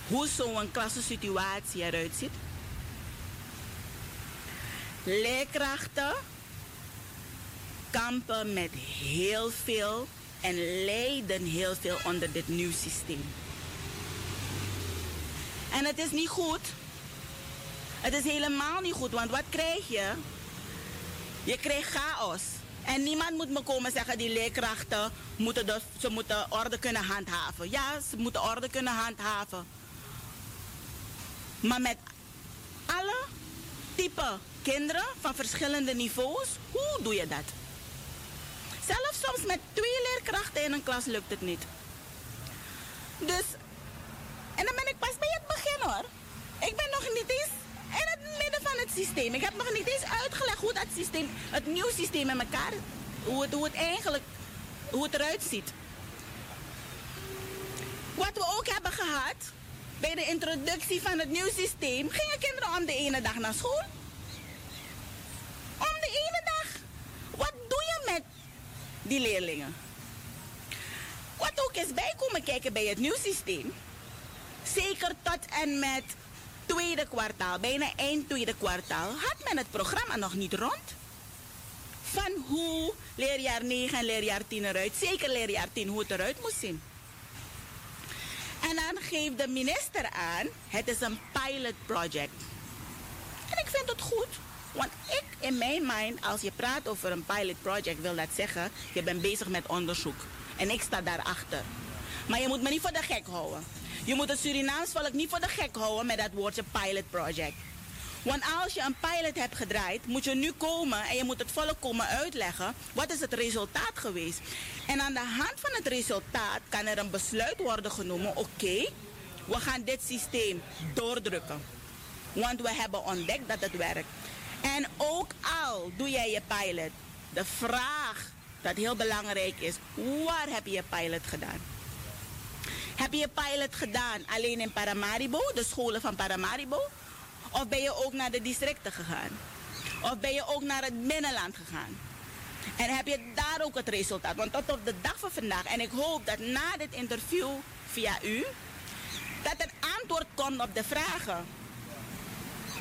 hoe zo'n klassensituatie eruit ziet? Leerkrachten kampen met heel veel en lijden heel veel onder dit nieuw systeem. En het is niet goed. Het is helemaal niet goed, want wat krijg je? Je krijgt chaos. En niemand moet me komen zeggen, die leerkrachten moeten, de, ze moeten orde kunnen handhaven. Ja, ze moeten orde kunnen handhaven. Maar met alle type kinderen van verschillende niveaus, hoe doe je dat? Zelfs soms met twee leerkrachten in een klas lukt het niet. Dus, en dan ben ik pas bij het begin hoor. Ik ben nog niet eens van het systeem. Ik heb nog niet eens uitgelegd hoe dat systeem, het nieuwe systeem in elkaar, hoe het, het eigenlijk, hoe het eruit ziet. Wat we ook hebben gehad, bij de introductie van het nieuwe systeem, gingen kinderen om de ene dag naar school. Om de ene dag. Wat doe je met die leerlingen? Wat ook is bijkomen kijken bij het nieuw systeem, zeker tot en met tweede kwartaal, bijna eind tweede kwartaal, had men het programma nog niet rond. Van hoe leerjaar 9 en leerjaar 10 eruit, zeker leerjaar 10, hoe het eruit moest zien. En dan geeft de minister aan, het is een pilot project. En ik vind het goed. Want ik, in mijn mind, als je praat over een pilot project, wil dat zeggen, je bent bezig met onderzoek. En ik sta daarachter. Maar je moet me niet voor de gek houden. Je moet het Surinaams volk niet voor de gek houden met dat woordje pilot project. Want als je een pilot hebt gedraaid, moet je nu komen en je moet het volk komen uitleggen. Wat is het resultaat geweest? En aan de hand van het resultaat kan er een besluit worden genomen. Oké, we gaan dit systeem doordrukken. Want we hebben ontdekt dat het werkt. En ook al doe jij je pilot, de vraag dat heel belangrijk is, waar heb je je pilot gedaan? Heb je pilot gedaan alleen in Paramaribo, de scholen van Paramaribo? Of ben je ook naar de districten gegaan? Of ben je ook naar het binnenland gegaan? En heb je daar ook het resultaat? Want tot op de dag van vandaag, en ik hoop dat na dit interview via u, dat er antwoord komt op de vragen.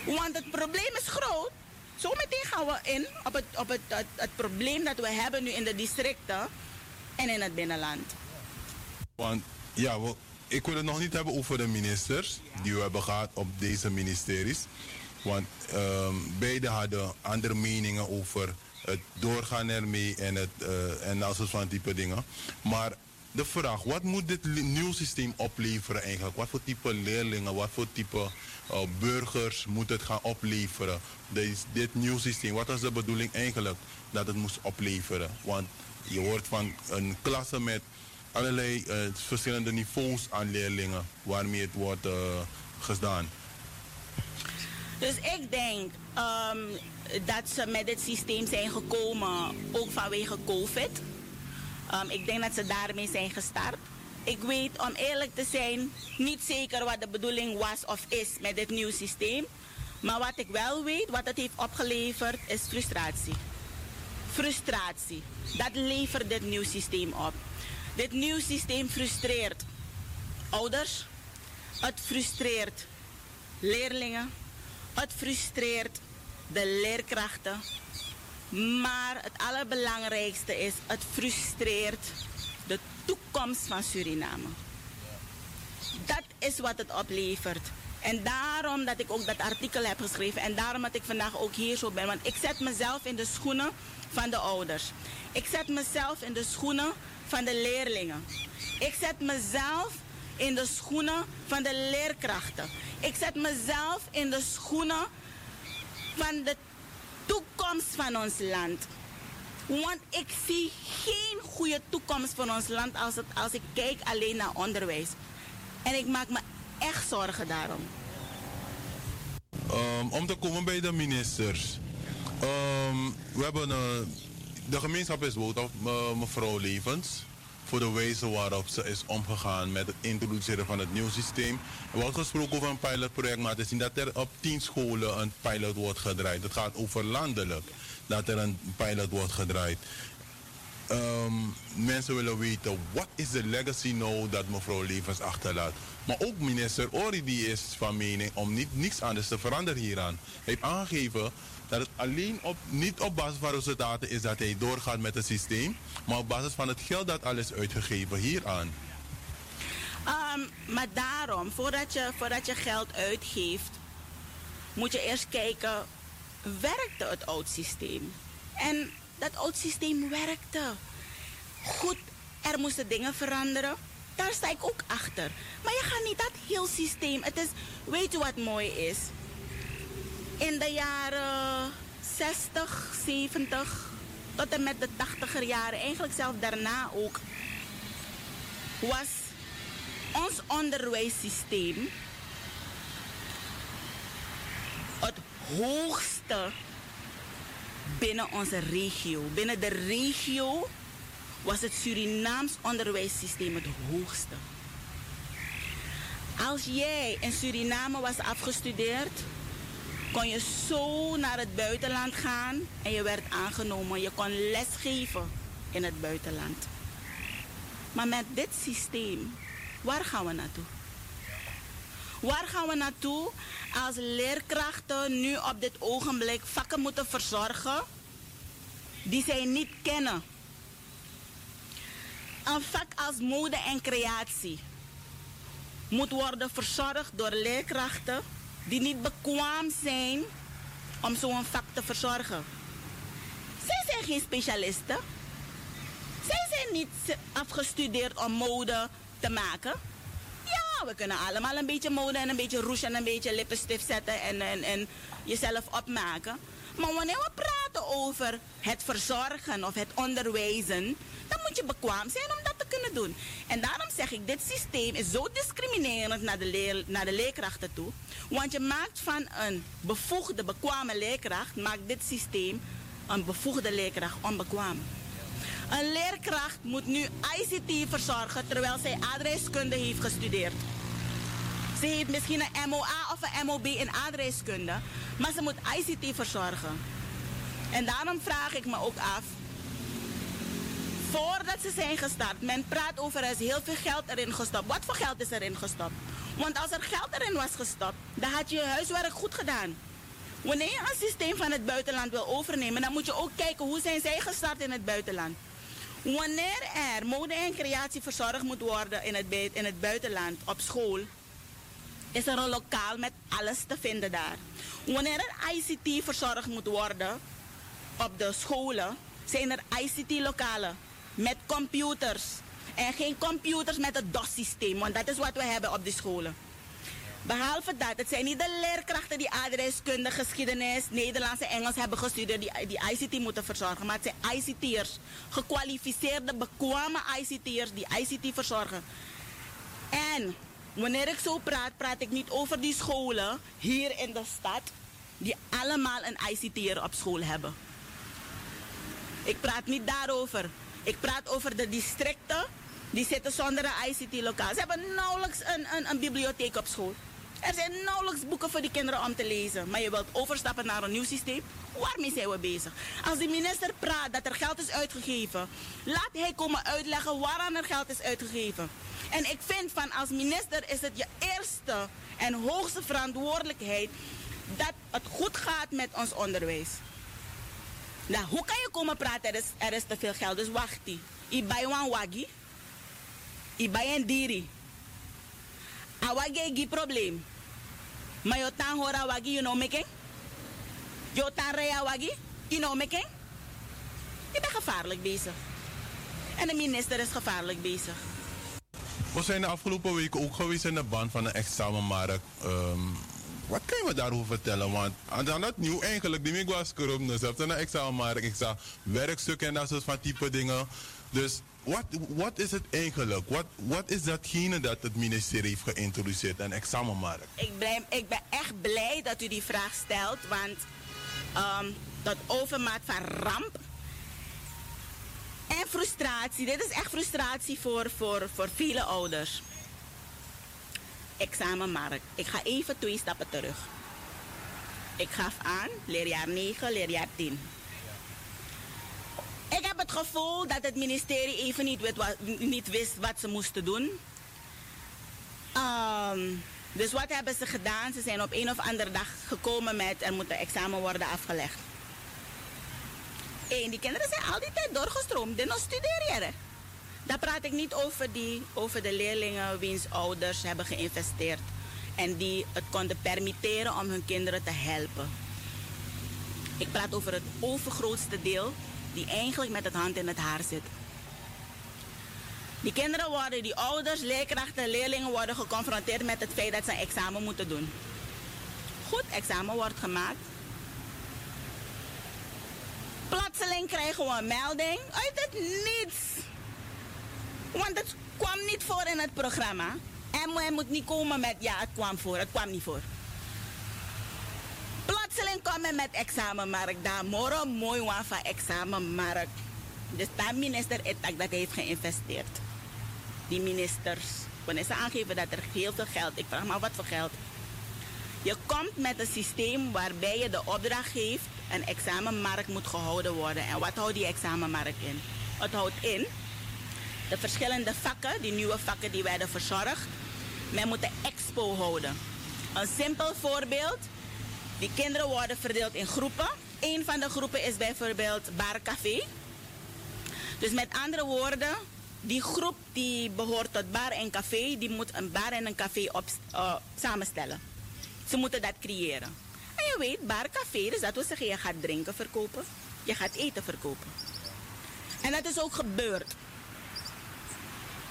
Want het probleem is groot. Zometeen gaan we in op, het, op het, het probleem dat we hebben nu in de districten en in het binnenland. Want ja, ik wil het nog niet hebben over de ministers die we hebben gehad op deze ministeries. Want ehm, beide hadden andere meningen over het doorgaan ermee en, het, eh, en dat soort van type dingen. Maar de vraag, wat moet dit nieuw systeem opleveren eigenlijk? Wat voor type leerlingen, wat voor type eh, burgers moet het gaan opleveren? Deze, dit nieuw systeem, wat was de bedoeling eigenlijk dat het moest opleveren? Want je hoort van een klasse met allerlei eh, verschillende niveaus aan leerlingen waarmee het wordt eh, gedaan. Dus ik denk ehm, dat ze met dit systeem zijn gekomen ook vanwege COVID. Ehm, ik denk dat ze daarmee zijn gestart. Ik weet, om eerlijk te zijn, niet zeker wat de bedoeling was of is met dit nieuwe systeem. Maar wat ik wel weet, wat het heeft opgeleverd, is frustratie. Frustratie. Dat levert dit nieuw systeem op. Dit nieuw systeem frustreert ouders. Het frustreert leerlingen. Het frustreert de leerkrachten. Maar het allerbelangrijkste is, het frustreert de toekomst van Suriname. Dat is wat het oplevert. En daarom dat ik ook dat artikel heb geschreven en daarom dat ik vandaag ook hier zo ben. Want ik zet mezelf in de schoenen van de ouders. Ik zet mezelf in de schoenen van de leerlingen. Ik zet mezelf in de schoenen van de leerkrachten. Ik zet mezelf in de schoenen van de toekomst van ons land. Want ik zie geen goede toekomst voor ons land als, als ik kijk alleen naar onderwijs. En ik maak me echt zorgen daarom. Ehm, om te komen bij de ministers. Ehm, we hebben eh, de gemeenschap is boos op eh, mevrouw Levens. Voor de wijze waarop ze is omgegaan met het introduceren van het nieuwe systeem. Er wordt gesproken over een pilotproject, maar te zien dat er op tien scholen een pilot wordt gedraaid. Het gaat over landelijk dat er een pilot wordt gedraaid. Ehm, mensen willen weten, wat is de legacy nou dat mevrouw Levens achterlaat? Maar ook minister Ori die is van mening om niet, niets anders te veranderen hieraan. Hij heeft aangegeven dat het alleen op, niet op basis van resultaten is dat hij doorgaat met het systeem, maar op basis van het geld dat al is uitgegeven hieraan. Ehm, maar daarom, voordat je, voordat je geld uitgeeft, moet je eerst kijken, werkte het oud systeem? En dat oud systeem werkte. Goed, er moesten dingen veranderen. Daar sta ik ook achter. Maar je gaat niet dat heel systeem. Het is, weet je wat mooi is? In de jaren 60, 70 tot en met de 80er jaren, eigenlijk zelfs daarna ook, was ons onderwijssysteem het hoogste binnen onze regio. Binnen de regio was het Surinaams onderwijssysteem het hoogste. Als jij in Suriname was afgestudeerd, kon je zo naar het buitenland gaan en je werd aangenomen. Je kon lesgeven in het buitenland. Maar met dit systeem, waar gaan we naartoe? Waar gaan we naartoe als leerkrachten nu op dit ogenblik vakken moeten verzorgen die zij niet kennen? Een vak als mode en creatie moet worden verzorgd door leerkrachten die niet bekwaam zijn om zo'n vak te verzorgen. Zij zijn geen specialisten. Zij zijn niet afgestudeerd om mode te maken. Ja, we kunnen allemaal een beetje mode en een beetje rouge en een beetje lippenstift zetten en, en, en jezelf opmaken. Maar wanneer we praten over het verzorgen of het onderwijzen, dan moet je bekwaam zijn om dat te kunnen doen. En daarom zeg ik, dit systeem is zo discriminerend naar de, leer, naar de leerkrachten toe. Want je maakt van een bevoegde, bekwame leerkracht, maakt dit systeem een bevoegde leerkracht onbekwaam. Een leerkracht moet nu ICT verzorgen terwijl zij adreskunde heeft gestudeerd. Ze heeft misschien een MOA of een MOB in adreskunde, maar ze moet ICT verzorgen. En daarom vraag ik me ook af, voordat ze zijn gestart, men praat over er is heel veel geld erin gestopt. Wat voor geld is erin gestopt? Want als er geld erin was gestopt, dan had je je huiswerk goed gedaan. Wanneer je een systeem van het buitenland wil overnemen, dan moet je ook kijken hoe zijn zij gestart in het buitenland. Wanneer er mode en creatie verzorgd moet worden in het, in het buitenland op school, is er een lokaal met alles te vinden daar. Wanneer er ICT verzorgd moet worden op de scholen, zijn er ICT-lokalen met computers. En geen computers met het DOS-systeem, want dat is wat we hebben op die scholen. Behalve dat, het zijn niet de leerkrachten die adreskunde, geschiedenis, Nederlands en Engels hebben gestudeerd die, die ICT moeten verzorgen. Maar het zijn ICT'ers, gekwalificeerde, bekwame ICT'ers die ICT verzorgen. En wanneer ik zo praat, praat ik niet over die scholen hier in de stad die allemaal een ICT'er op school hebben. Ik praat niet daarover. Ik praat over de districten die zitten zonder een ICT-lokaal. Ze hebben nauwelijks een, een, een bibliotheek op school. Er zijn nauwelijks boeken voor die kinderen om te lezen. Maar je wilt overstappen naar een nieuw systeem? Waarmee zijn we bezig? Als de minister praat dat er geld is uitgegeven, laat hij komen uitleggen waaraan er geld is uitgegeven. En ik vind van als minister is het je eerste en hoogste verantwoordelijkheid dat het goed gaat met ons onderwijs. Nou, hoe kan je komen praten? Er is, er is te veel geld, dus wacht die. Wan wagi. Ibai en diri. Awagi gi probleem. Maar je tan hora wagi, you know making? Je tan wagi, you know making? Je bent gevaarlijk bezig. En de minister is gevaarlijk bezig. We zijn de afgelopen weken ook geweest in de band van de examenmarkt. Ehm, wat kan je me daarover vertellen? Want aan dat nieuw eigenlijk, die ik was corrupt, dus heb een examenmarkt, ik zag werkstukken en dat soort van type dingen. Dus wat, wat is het eigenlijk? Wat, wat is datgene dat het ministerie heeft geïntroduceerd, een examenmarkt? Ik ben, ik ben echt blij dat u die vraag stelt, want ehm, dat overmaat van ramp en frustratie, dit is echt frustratie voor, voor, voor vele ouders. Examenmarkt. Ik ga even twee stappen terug. Ik gaf aan, leerjaar 9, leerjaar 10. Ik heb het gevoel dat het ministerie even niet, niet wist wat ze moesten doen. Ehm, dus wat hebben ze gedaan? Ze zijn op een of andere dag gekomen met er moet een examen worden afgelegd. En die kinderen zijn al die tijd doorgestroomd. Dit nog studeren. Daar praat ik niet over, die, over de leerlingen wiens ouders hebben geïnvesteerd. En die het konden permitteren om hun kinderen te helpen. Ik praat over het overgrootste deel die eigenlijk met het hand in het haar zit. Die kinderen worden, die ouders, leerkrachten, leerlingen worden geconfronteerd met het feit dat ze een examen moeten doen. Goed, examen wordt gemaakt. Plotseling krijgen we een melding uit het niets. Want het kwam niet voor in het programma. En hij moet niet komen met ja, het kwam voor, het kwam niet voor. Plotseling komen met examenmarkt. Daar morgen mooi van examenmarkt. Dus daar minister etak dat heeft geïnvesteerd. Die ministers. Wanneer ze aangeven dat er heel veel geld, ik vraag maar wat voor geld. Je komt met een systeem waarbij je de opdracht geeft, een examenmarkt moet gehouden worden. En wat houdt die examenmarkt in? Het houdt in de verschillende vakken, die nieuwe vakken die werden verzorgd. Men moet een expo houden. Een simpel voorbeeld. Die kinderen worden verdeeld in groepen. Een van de groepen is bijvoorbeeld barcafé. Dus met andere woorden, die groep die behoort tot bar en café, die moet een bar en een café op, uh, samenstellen. Ze moeten dat creëren. En je weet, bar, café, dus dat wil zeggen, je gaat drinken verkopen, je gaat eten verkopen. En dat is ook gebeurd.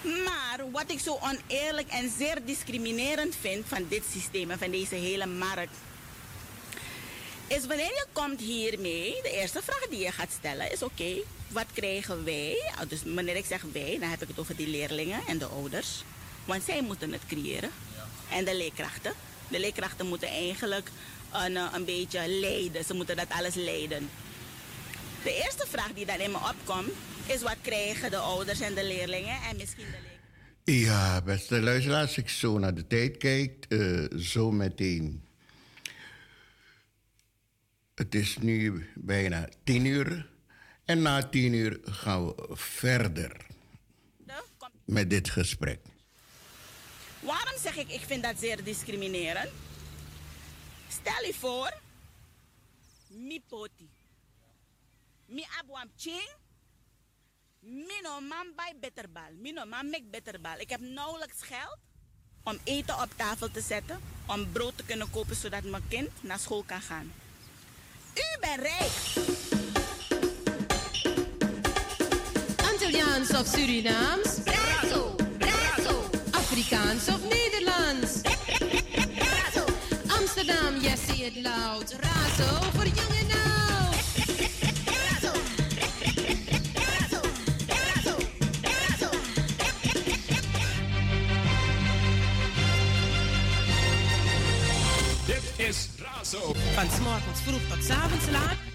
Maar wat ik zo oneerlijk en zeer discriminerend vind van dit systeem en van deze hele markt, is wanneer je komt hiermee, de eerste vraag die je gaat stellen is: oké, wat krijgen wij? Ah, Dus wanneer ik zeg wij, dan heb ik het over die leerlingen en de ouders. Want zij moeten het creëren. En de leerkrachten. De leerkrachten moeten eigenlijk een, eh, een beetje leiden. Ze moeten dat alles leiden. De eerste vraag die dan in me opkomt, is wat krijgen de ouders en de leerlingen en misschien de leerkrachten. Ja, beste luisteraars, als ik zo naar de tijd kijk, eh, zo meteen. Het is nu bijna tien uur. En na tien uur gaan we verder met dit gesprek. Waarom zeg ik, ik vind dat zeer discriminerend? Stel je voor, mi poti. Mi abuam ching, Mino man bij bitterbal. Mino man mek bitterbal. Ik heb nauwelijks geld om eten op tafel te zetten. Om brood te kunnen kopen zodat mijn kind naar school kan gaan. U bent rijk. Antilliaans of Surinaams? Razo, razo. Afrikaans of Nederlands? Razo. Amsterdam, yes, say it loud. Razo voor jong is Razo. Van 's morgens vroeg tot 's avonds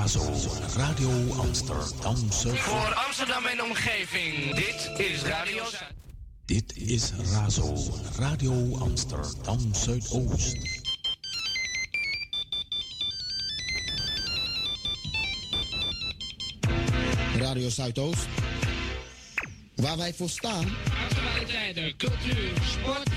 Razo, Radio Amsterdam Zuid. Voor Amsterdam en omgeving, dit is Radio Zuid. Dit is Razo, Radio Amsterdam Zuidoost. Radio Zuidoost. Waar wij voor staan. Actualiteiten, cultuur, sport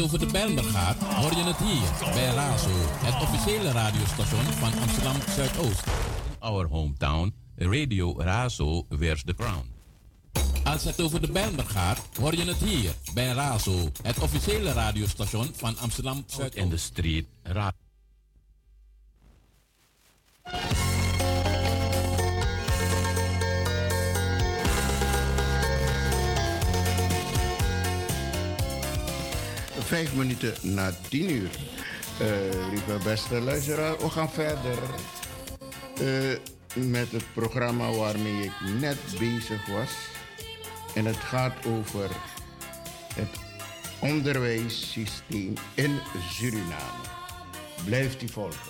het over de Bijlmer gaat, hoor je het hier bij Razo, het officiële radiostation van Amsterdam Zuidoost. Our hometown, Radio Razo wears the crown. Als het over de Bijlmer gaat, hoor je het hier bij Razo, het officiële radiostation van Amsterdam Zuidoost. In the street, Ra Vijf minuten na tien uur. Eh, lieve beste luisteraar, we gaan verder eh, met het programma waarmee ik net bezig was. En het gaat over het onderwijssysteem in Suriname. Blijft u volgen.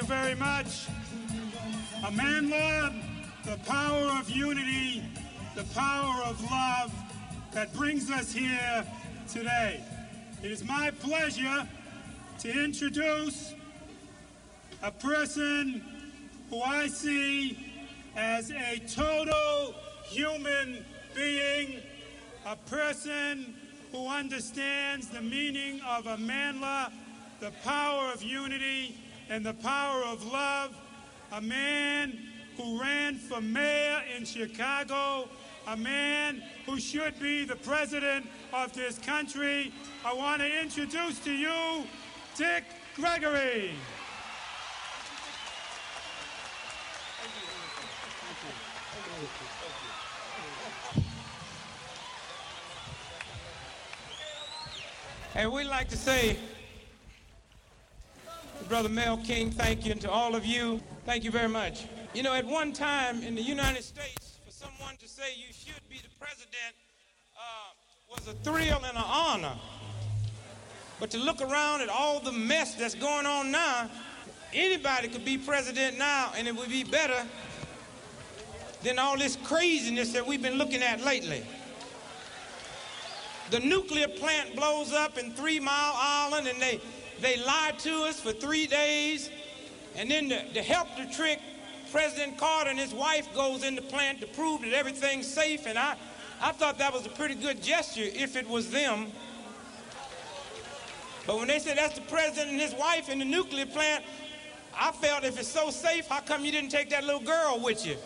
you very much. A man love, the power of unity, the power of love that brings us here today. It is my pleasure to introduce a person who I see as a total human being, a person who understands the meaning of a manla, the power of unity, and the power of love, a man who ran for mayor in Chicago, a man who should be the president of this country. I want to introduce to you Dick Gregory. And we'd like to say, Brother Mel King, thank you, and to all of you, thank you very much. You know, at one time in the United States, for someone to say you should be the president uh, was a thrill and an honor. But to look around at all the mess that's going on now, anybody could be president now, and it would be better than all this craziness that we've been looking at lately. The nuclear plant blows up in Three Mile Island, and they they lied to us for three days. And then to, to help the trick, President Carter and his wife goes in the plant to prove that everything's safe. And I, I thought that was a pretty good gesture if it was them. But when they said that's the president and his wife in the nuclear plant, I felt if it's so safe, how come you didn't take that little girl with you?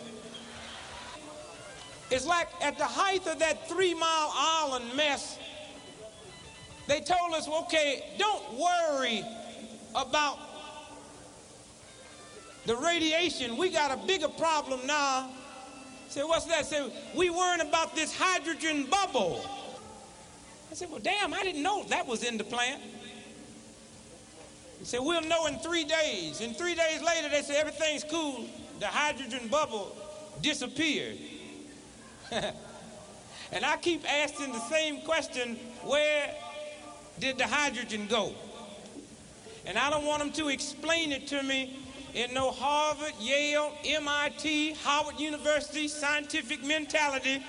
It's like at the height of that Three Mile Island mess, they told us, okay, don't worry about the radiation. We got a bigger problem now. Say, what's that? Say, we worrying about this hydrogen bubble. I said, well, damn, I didn't know that was in the plant. He said, we'll know in three days. And three days later, they said, everything's cool. The hydrogen bubble disappeared. and I keep asking the same question, where did the hydrogen go? And I don't want them to explain it to me in no Harvard, Yale, MIT, Howard University scientific mentality.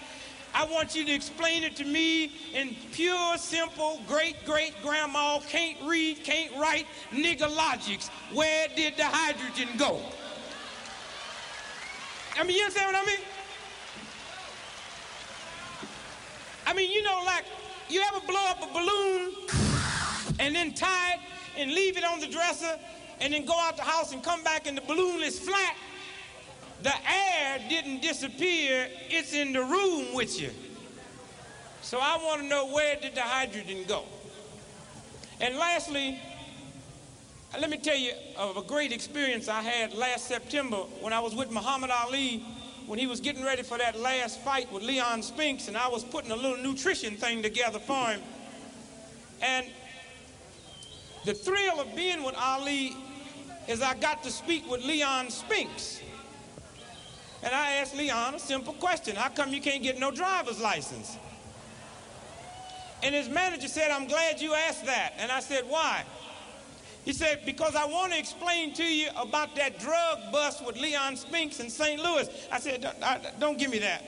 I want you to explain it to me in pure, simple, great great grandma can't read, can't write nigger logics. Where did the hydrogen go? I mean, you understand what I mean? I mean, you know, like, you ever blow up a balloon and then tie it and leave it on the dresser and then go out the house and come back and the balloon is flat? The air didn't disappear, it's in the room with you. So I want to know where did the hydrogen go? And lastly, let me tell you of a great experience I had last September when I was with Muhammad Ali when he was getting ready for that last fight with Leon Spinks, and I was putting a little nutrition thing together for him. And the thrill of being with Ali is I got to speak with Leon Spinks. And I asked Leon a simple question How come you can't get no driver's license? And his manager said, I'm glad you asked that. And I said, Why? He said, Because I want to explain to you about that drug bust with Leon Spinks in St. Louis. I said, Don't, I- don't give me that.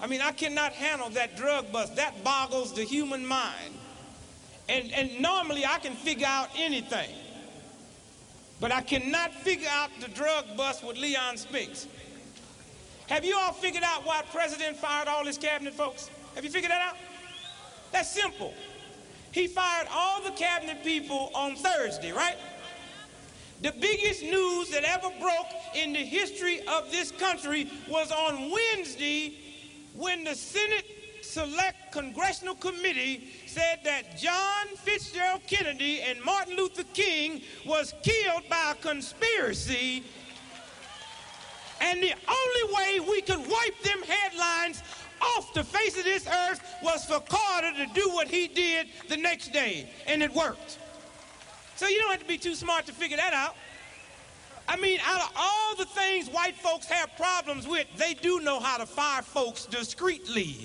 I mean, I cannot handle that drug bust. That boggles the human mind. And, and normally I can figure out anything. But I cannot figure out the drug bust with Leon Spinks. Have you all figured out why president fired all his cabinet folks? Have you figured that out? That's simple. He fired all the cabinet people on Thursday, right? The biggest news that ever broke in the history of this country was on Wednesday when the Senate Select Congressional Committee said that John Fitzgerald Kennedy and Martin Luther King was killed by a conspiracy and the only way we could wipe them headlines off the face of this earth was for Carter to do what he did the next day. And it worked. So you don't have to be too smart to figure that out. I mean, out of all the things white folks have problems with, they do know how to fire folks discreetly.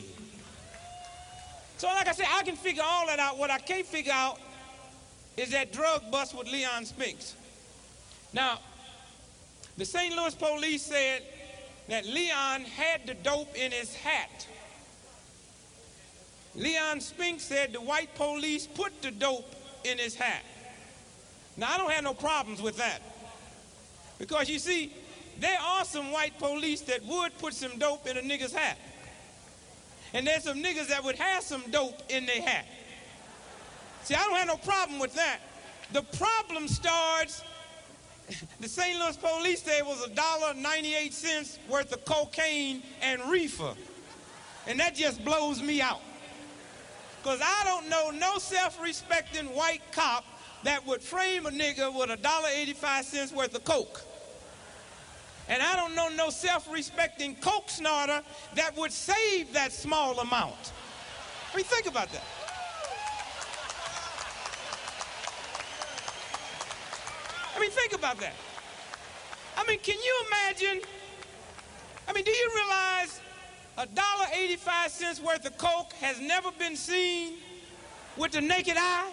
So, like I said, I can figure all that out. What I can't figure out is that drug bust with Leon Spinks. Now, the St. Louis police said that Leon had the dope in his hat. Leon Spinks said the white police put the dope in his hat. Now, I don't have no problems with that. Because you see, there are some white police that would put some dope in a nigger's hat. And there's some niggas that would have some dope in their hat. See, I don't have no problem with that. The problem starts the St. Louis police said it was a dollar ninety-eight cents worth of cocaine and reefer. And that just blows me out. Because I don't know no self-respecting white cop that would frame a nigga with a dollar eighty-five cents worth of coke. And I don't know no self-respecting coke snorter that would save that small amount. I mean, think about that. I mean, think about that. I mean, can you imagine? I mean, do you realize a dollar eighty-five cents worth of coke has never been seen with the naked eye?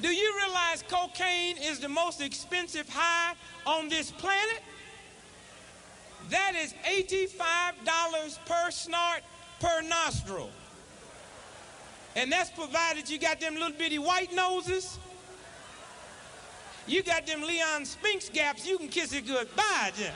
Do you realize cocaine is the most expensive high on this planet? That is $85 per snort per nostril. And that's provided you got them little bitty white noses. You got them Leon Spinks gaps, you can kiss it goodbye, Jim.